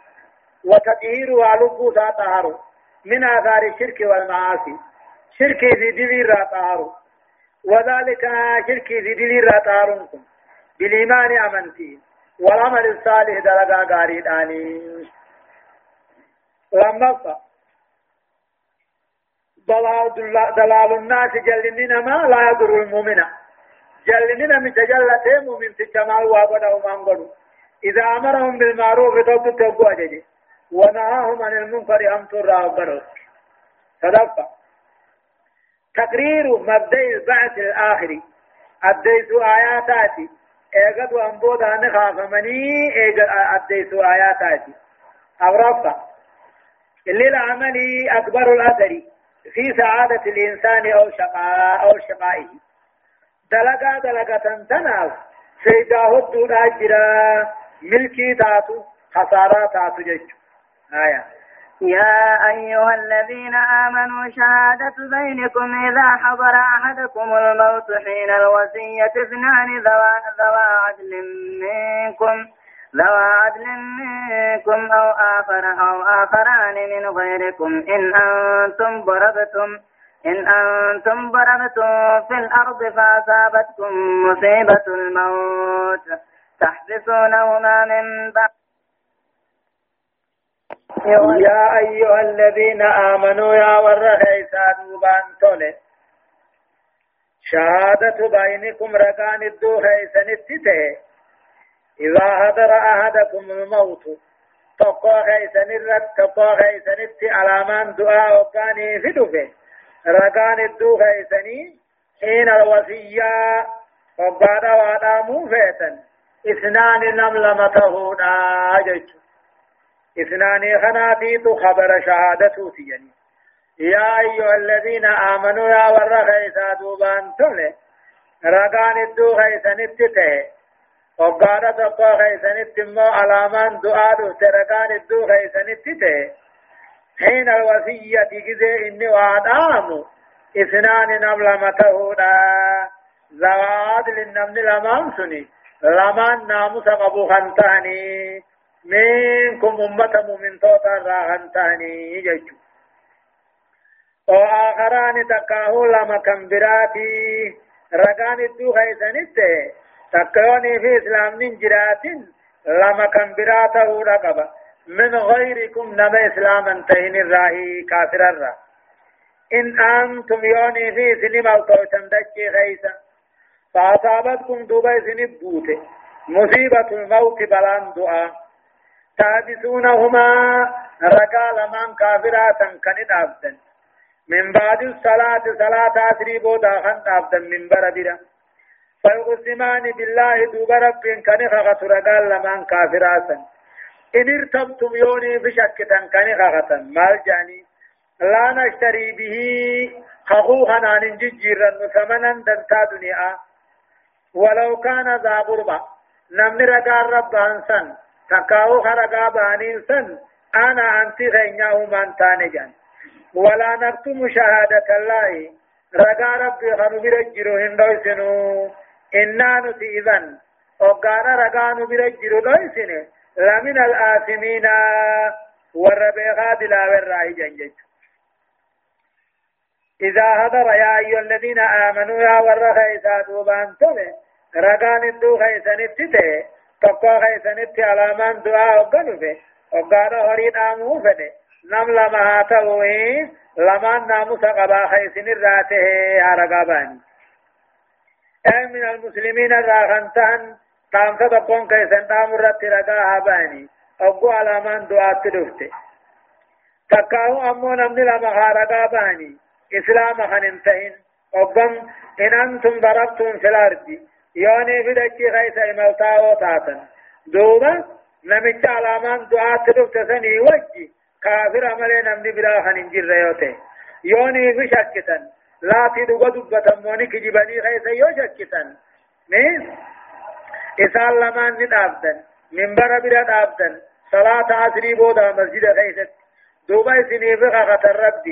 وتطهير ولب ساتهر من آثار الشرك والمعاصي. شرك في دليل راتهر وذلك شرك في دليل راتهركم بالإيمان أمنتي. والعمل الصالح درجة غاريداني لما ضلال دلال الناس جلننا ما لا يضر المؤمن. جلننا من تجلته مؤمن تجمال وابدأ ومانغلو إذا أمرهم بالمعروف توب أجدي ونهاهم عن المنكر هم ترى وقرص صدقة تقرير مبدأ البعث الآخري أديت آياتاتي. ايغد وانبودا نخاف مني ايغد أديت آياتاتي. أورفا. للعمل أكبر الأثر في سعادة الإنسان أو شقاء أو شقائه. دلقا دلقا تناف سيداه الدون أجرا. ملكي تاتو. خسارة تاتو جج آية. يا أيها الذين آمنوا شهادة بينكم إذا حضر أحدكم الموت حين الوصية اثنان ذوى عدل منكم ذوى عدل منكم أو آخر أو آخران من غيركم. إن أنتم ضربتم إن أنتم ضربتم في الأرض فأصابتكم مصيبة الموت. تحبسونهما من بعد يا أيها الذين آمنوا يا ورهيسا دوبان تولي. شهادة بينكم ركان الدوهيسا نتته إذا هدر أحدكم الموت تقوى خيسن الرد تقوى خيسن التي علامان دعاء وكاني في دفه. ركان الدو خيسني حين الوصية وقال وأنا موفيتا. اثنان نملمته ناجج إثنان خناتيت خبر شهادته يعني يا أيها الذين آمنوا يا ور خيسا دوبان تله ركان الدو خيسن التته وقال تقوى خيسانت مو علامان دعاء ترقان الدو خيسانت تي حين الوصية كذا إني وعدام إثنان نملمته زواد للنمن لمام سني لمان ناموس قبو خنتاني. منكم أمة مؤمن توتا راهنتاني جيجو وآخران تقاه لما كمبراتي رقان الدو خيسانت تكوني في إسلام من لما كمبراته رقبا من غيركم نما إسلاما تهين الراهي كافر الرا إن أنتم يوني في سنم أو توتم دكي خيسا فأصابتكم دوبا سنب بوته مصيبة الموت بلان دعاء تحدثونهما رقال من كافرات كنت عبدا من بعد الصلاة صلاة عصري بودا خنت عبدا من بربرا فيقسمان بالله دوب رب كان خغت رقال لمن كافرات إن ارتبتم يوني بشكة كان خغتا مال جاني. لا نشتري به خخوخا عن ججيرا ثمنا دنيا. ولو كان ذا قربا. نمن رقال رب انسان تكاو خرقا بانين سن أنا أنت غيناه من تانجان ولا نكتم شهادة الله رقا ربي خنو برجرو هندو سنو إنا نتي إذن وقانا رقانو برجرو دويسن لمن الآثمين والربيغا بلا والرأي جنجج إذا هدر يا أيها الذين آمنوا يا ور خيسا دوبان تله رقان الدو خيسان خيسان ابت علامان دعاء وقنو به وقانا هريد آمو فده نم لما هاتوه لما نامو سقبا خيسن الراته يا رقاباني أي من المسلمين الراغنتان تام تدقون كيسن تام رت رقا هباني أقو على من دعاء تدفت تكاو أمو نمني لما خارقا باني إسلام خننتهن أقم إن أنتم ضربتم في الأرض يوني في دكي خيس إملتاو تاتن دوبا نمت على من دعاء تدفت سني وجي كافر عملي نمني بلا خننجر ريوته. يوني في شكتن لا تدغ دبتا موني كجبني خيس يو شكتن مين؟ إسال لما ندابدن منبر بلا دابدن صلاة عصري بودا مسجد خيست دوبا سنيف خخت الرب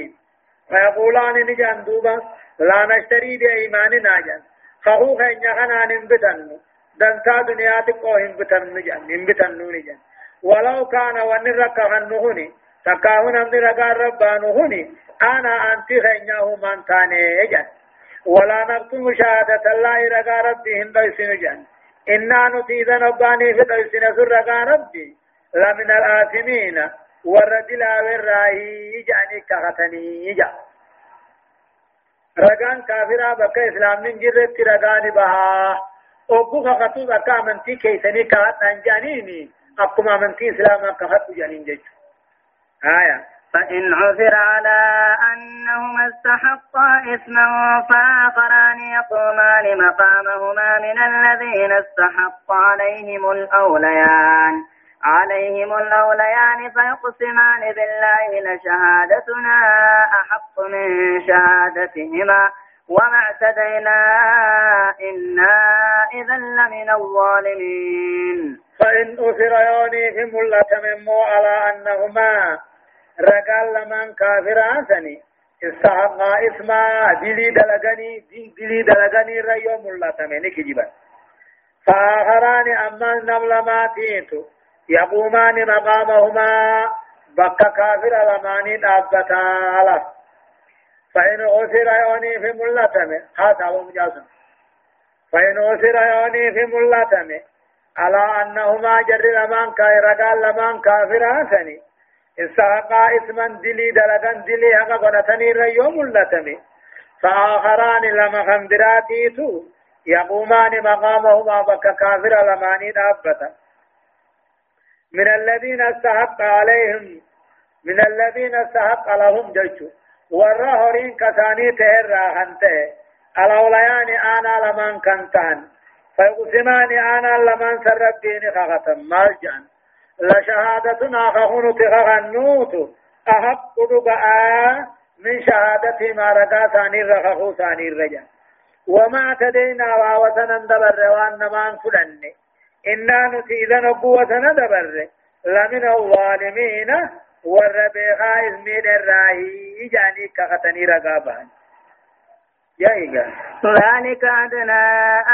فيقولان نجان دوبا لا نشتري بإيماننا جان خخوخ إن يخنا ننبتن دنتا دنيا تقو هنبتن نجان هنبتن نجان ولو كان ونرك هنهني تكاهن أمن ربانهني أنا أنت خيناه من تاني جن ولا نكتم شهادة الله رقا ربي هند جن إنا نتيذ نباني في ديسن سر رقا ربي لمن الآثمين والرجل والرأي جاني كغتني جا رقان كافرا بك إسلام من جرت رقان بها أبو خطو بك أمنتي كيسني كغت ننجانيني أبكم أمنتي إسلام كغت جانين آية فإن عثر على أنهما استحقا إثما فآخران يقومان مقامهما من الذين استحق عليهم الأوليان عليهم الأوليان فيقسمان بالله لشهادتنا أحق من شهادتهما وما اعتدينا إنا إذا لمن الظالمين. فإن أثر يونيهم لتمموا على أنهما رقال لمن كافر آسني استحقا اسما دلي دلغني دلي دلغني ريوم الله تمني كجبا. فآخران أما نملماتيتو يقومان مقامهما بك كافر لماني دابتا فإن أسر يوني في ملتمه هذا هو مجازم. فإن أسر يوني في ملتمه على أنهما جر لمن كاي رقال لمن كافر آسني استحقا اسما دلي دلغن دلي هكا قنتني ريوم اللتمي فآخران لما خندراتيتو يقومان مقامهما بك كافر لماني دابتا. من الذين استحق عليهم من الذين استحق لهم جيشو والرهرين كثاني تهر خنته الأوليان آنا لمن كنتان فيقسمان آنا لمن سربين خغتم مالجان لشهادتنا خهون تغغنوت أحق دقاء من شهادة ما رقا ثاني رخخو ثاني رجا. وما اعتدينا ووسنا دبر روان نمان فلن إنا نتي إذا نبوة ندبر لمن الظالمين والربيخا إذمين الراهي جاني كختني رقابان ذلك أدنى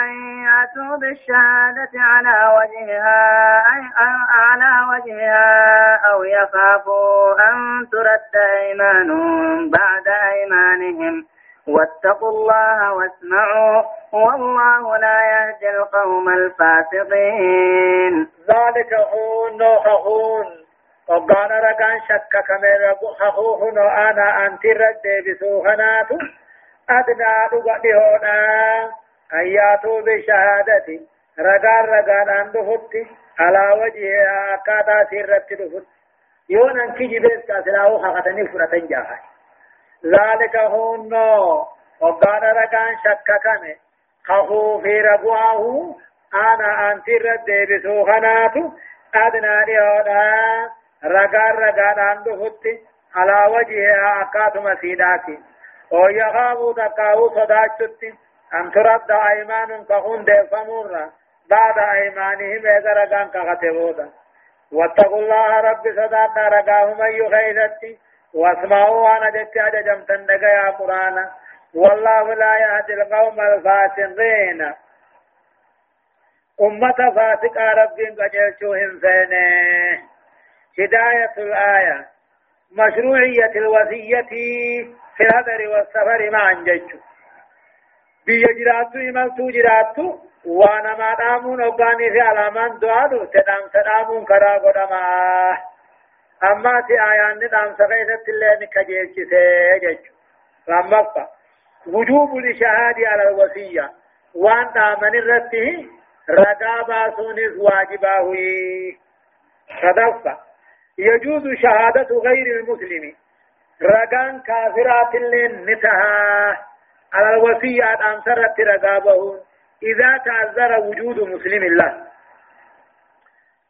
أن يأتوا بالشهادة على وجهها على وجهها أو يخافوا أن ترد أيمان بعد أيمانهم. واتقوا الله واسمعوا. والله لا يهدي القوم الفاسقين. ذلك هون هون وقال رقان شك كمير خخوه أنا أنت رد بسوخناتو أدنى لغته أن ياتوا بشهادة. رقان رقان أن دفت على وجهها أكادا سيرت دفت يون أن كي جبس كاسلاو خختني فرتن جاها ذلك هون وقال رقان شك كمي خخو في رقواه أنا أنت رد بسوخناتو أدنى لغته رقان رقان أن دفت على وجهها أكاد مسيداتي. ويخافوا تقاو صداچت أن ترد أيمان كهون دفمورا بعد أيمانهم إذا رقان كغتبودا واتقوا الله رب صداتنا رقاهم أي خيدتي واسمعوا وأنا جت أججمتن يا قرآن. والله لا يهدي القوم الفاسقين. أمة فاسقة رب قجلتهم فينه هداية الآية. مشروعية الوصية في الهدر والسفر معا جيتشو بيا جراتو إمالتو جراتو. وأنا ما دامون اوغاني في علامان دوادو. تدام تدامون كرا قدما أما تي آيان ندام سغيثت اللي نكجيل جسي جيتشو رمضة وجوب الشهادة على الوصية وان دامن الرته رقابا سونس واجبا صدفة يجوز شهادة غير المسلم رقان كافرات اللين نتها على الوصية أن سرت رقابه إذا تعذر وجود مسلم الله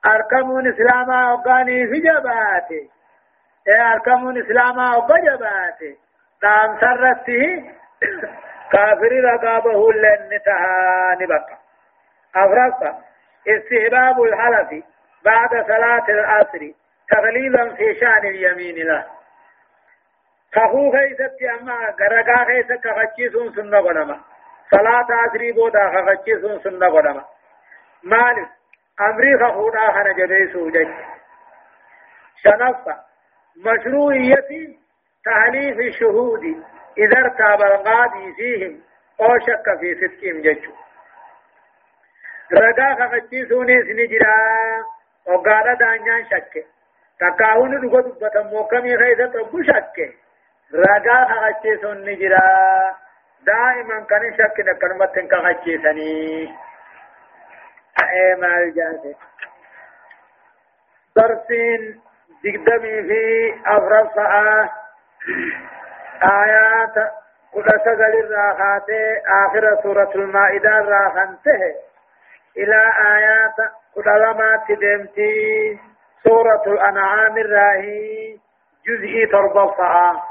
أركم إسلاما وقاني في جباته أركم إسلاما وقجباته نام سرته. كافر رقابه اللين نتها نبقى أفرق استهباب الحلف بعد صلاة العصر تغليظا في شأن اليمين له. كفو خيست أما غرقا خيست كفتشيسون سنة قدما صلاة عصري بودا كفتشيسون سنة قدما مالك. أمري خفودا خنا جبيسو جج شنفة مشروعية تحليف الشهود إذا ارتاب القاضي فيهم أو شك في صدقهم جج رقا كفتشيسون سنجرا وقال دانيان شك تكاون دغه دبتمو كمي خيزة تبو شك رجاء خاچيسون نجرا دائما كان شك نكرمت كخاچيسني اي مال جاته درسين دقدمي في أفرصة آيات قد سقل الراحات آخر سورة المائدة راحنته إلى آيات قد لما تدمتي سورة الأنعام الراهي جزئي تربصة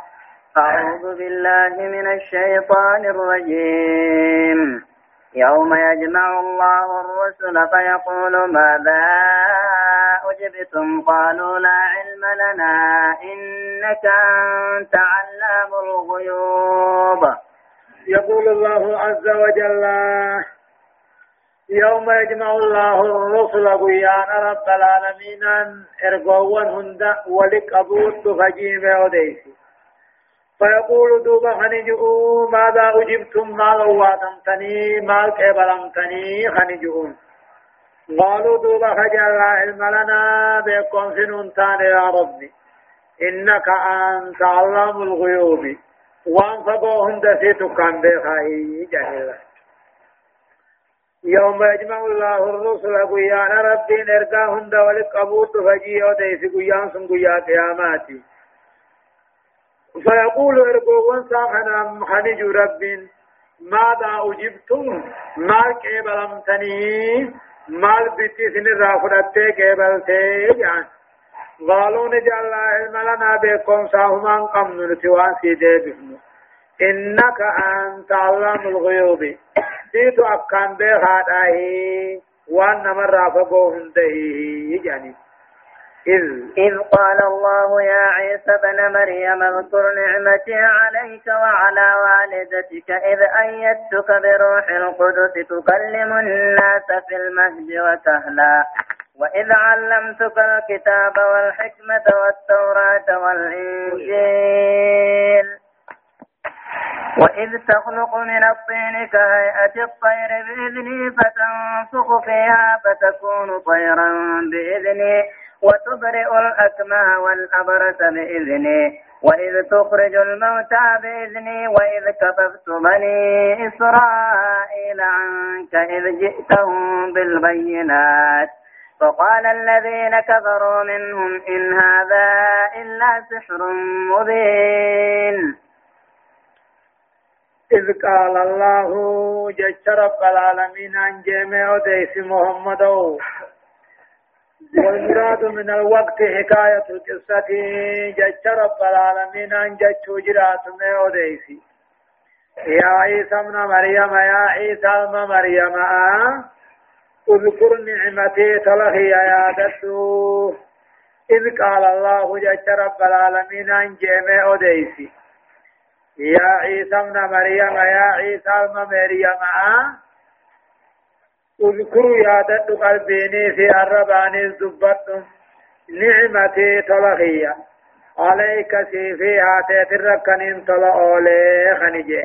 أعوذ بالله من الشيطان الرجيم. يوم يجمع الله الرسل فيقول ماذا أجبتم؟ قالوا لا علم لنا إنك أنت علام الغيوب. يقول الله عز وجل يوم يجمع الله الرسل قيان رب العالمين ارقوان هند ولك أبوت فجيم وديسي فيقول دوبا خنجؤوا ماذا أجبتم؟ ما غواتمتني ما كبلمتني خنجؤون قالوا دوبا خجل علم لنا بكم سنون تان يا ربي. إنك أنت علام الغيوب. وان فقوهم دسيتك عن بخاي جهلا يوم يجمع الله الرسل قيان ربي نرقاهم دولك أبوت فجي وديس قيان سن قيا قياماتي. فيقول ارجوون ساخنا خنج رب ماذا أجبتم؟ مال كيبلمتني؟ مال بيتي سن رافرتي كيبلتي؟ يعني قالوا نجعل الله علم لنا بكم ساهما قمن نتوان سيدي بفنو إنك أنت علام الغيوب. سيتو أكان بخاته وان مرة فقوهم دهيه يعني إذ إذ قال الله يا عيسى بن مريم اذكر نعمتي عليك وعلى والدتك إذ أيدتك بروح القدس تكلم الناس في المهد وكهلا وإذ علمتك الكتاب والحكمة والتوراة والإنجيل وإذ تخلق من الطين كهيئة الطير بإذني فتنفخ فيها فتكون طيرا بإذني وتبرئ الأكمه والأبرس بإذني وإذ تخرج الموتى بإذني وإذ كففت بني إسرائيل عنك إذ جئتهم بالبينات. فقال الذين كفروا منهم إن هذا إلا سحر مبين. إذ قال الله جج رب العالمين عن جميع ديس محمد. والمراد من الوقت حكاية القصة جج رب العالمين عن جج جرات ميو ديس يا عيسى ابن مريم يا عيسى ابن مريم اذكر نعمتي تلهي يا دتو إذ قال الله جج رب العالمين عن جميع ديسي يا عيسى ابن مريم يا عيسى ابن مريم اذكروا يا دد قلبيني في الربان الزبط نعمتي تلغية عليك سيفي هاتي تركن تلأولي خنجي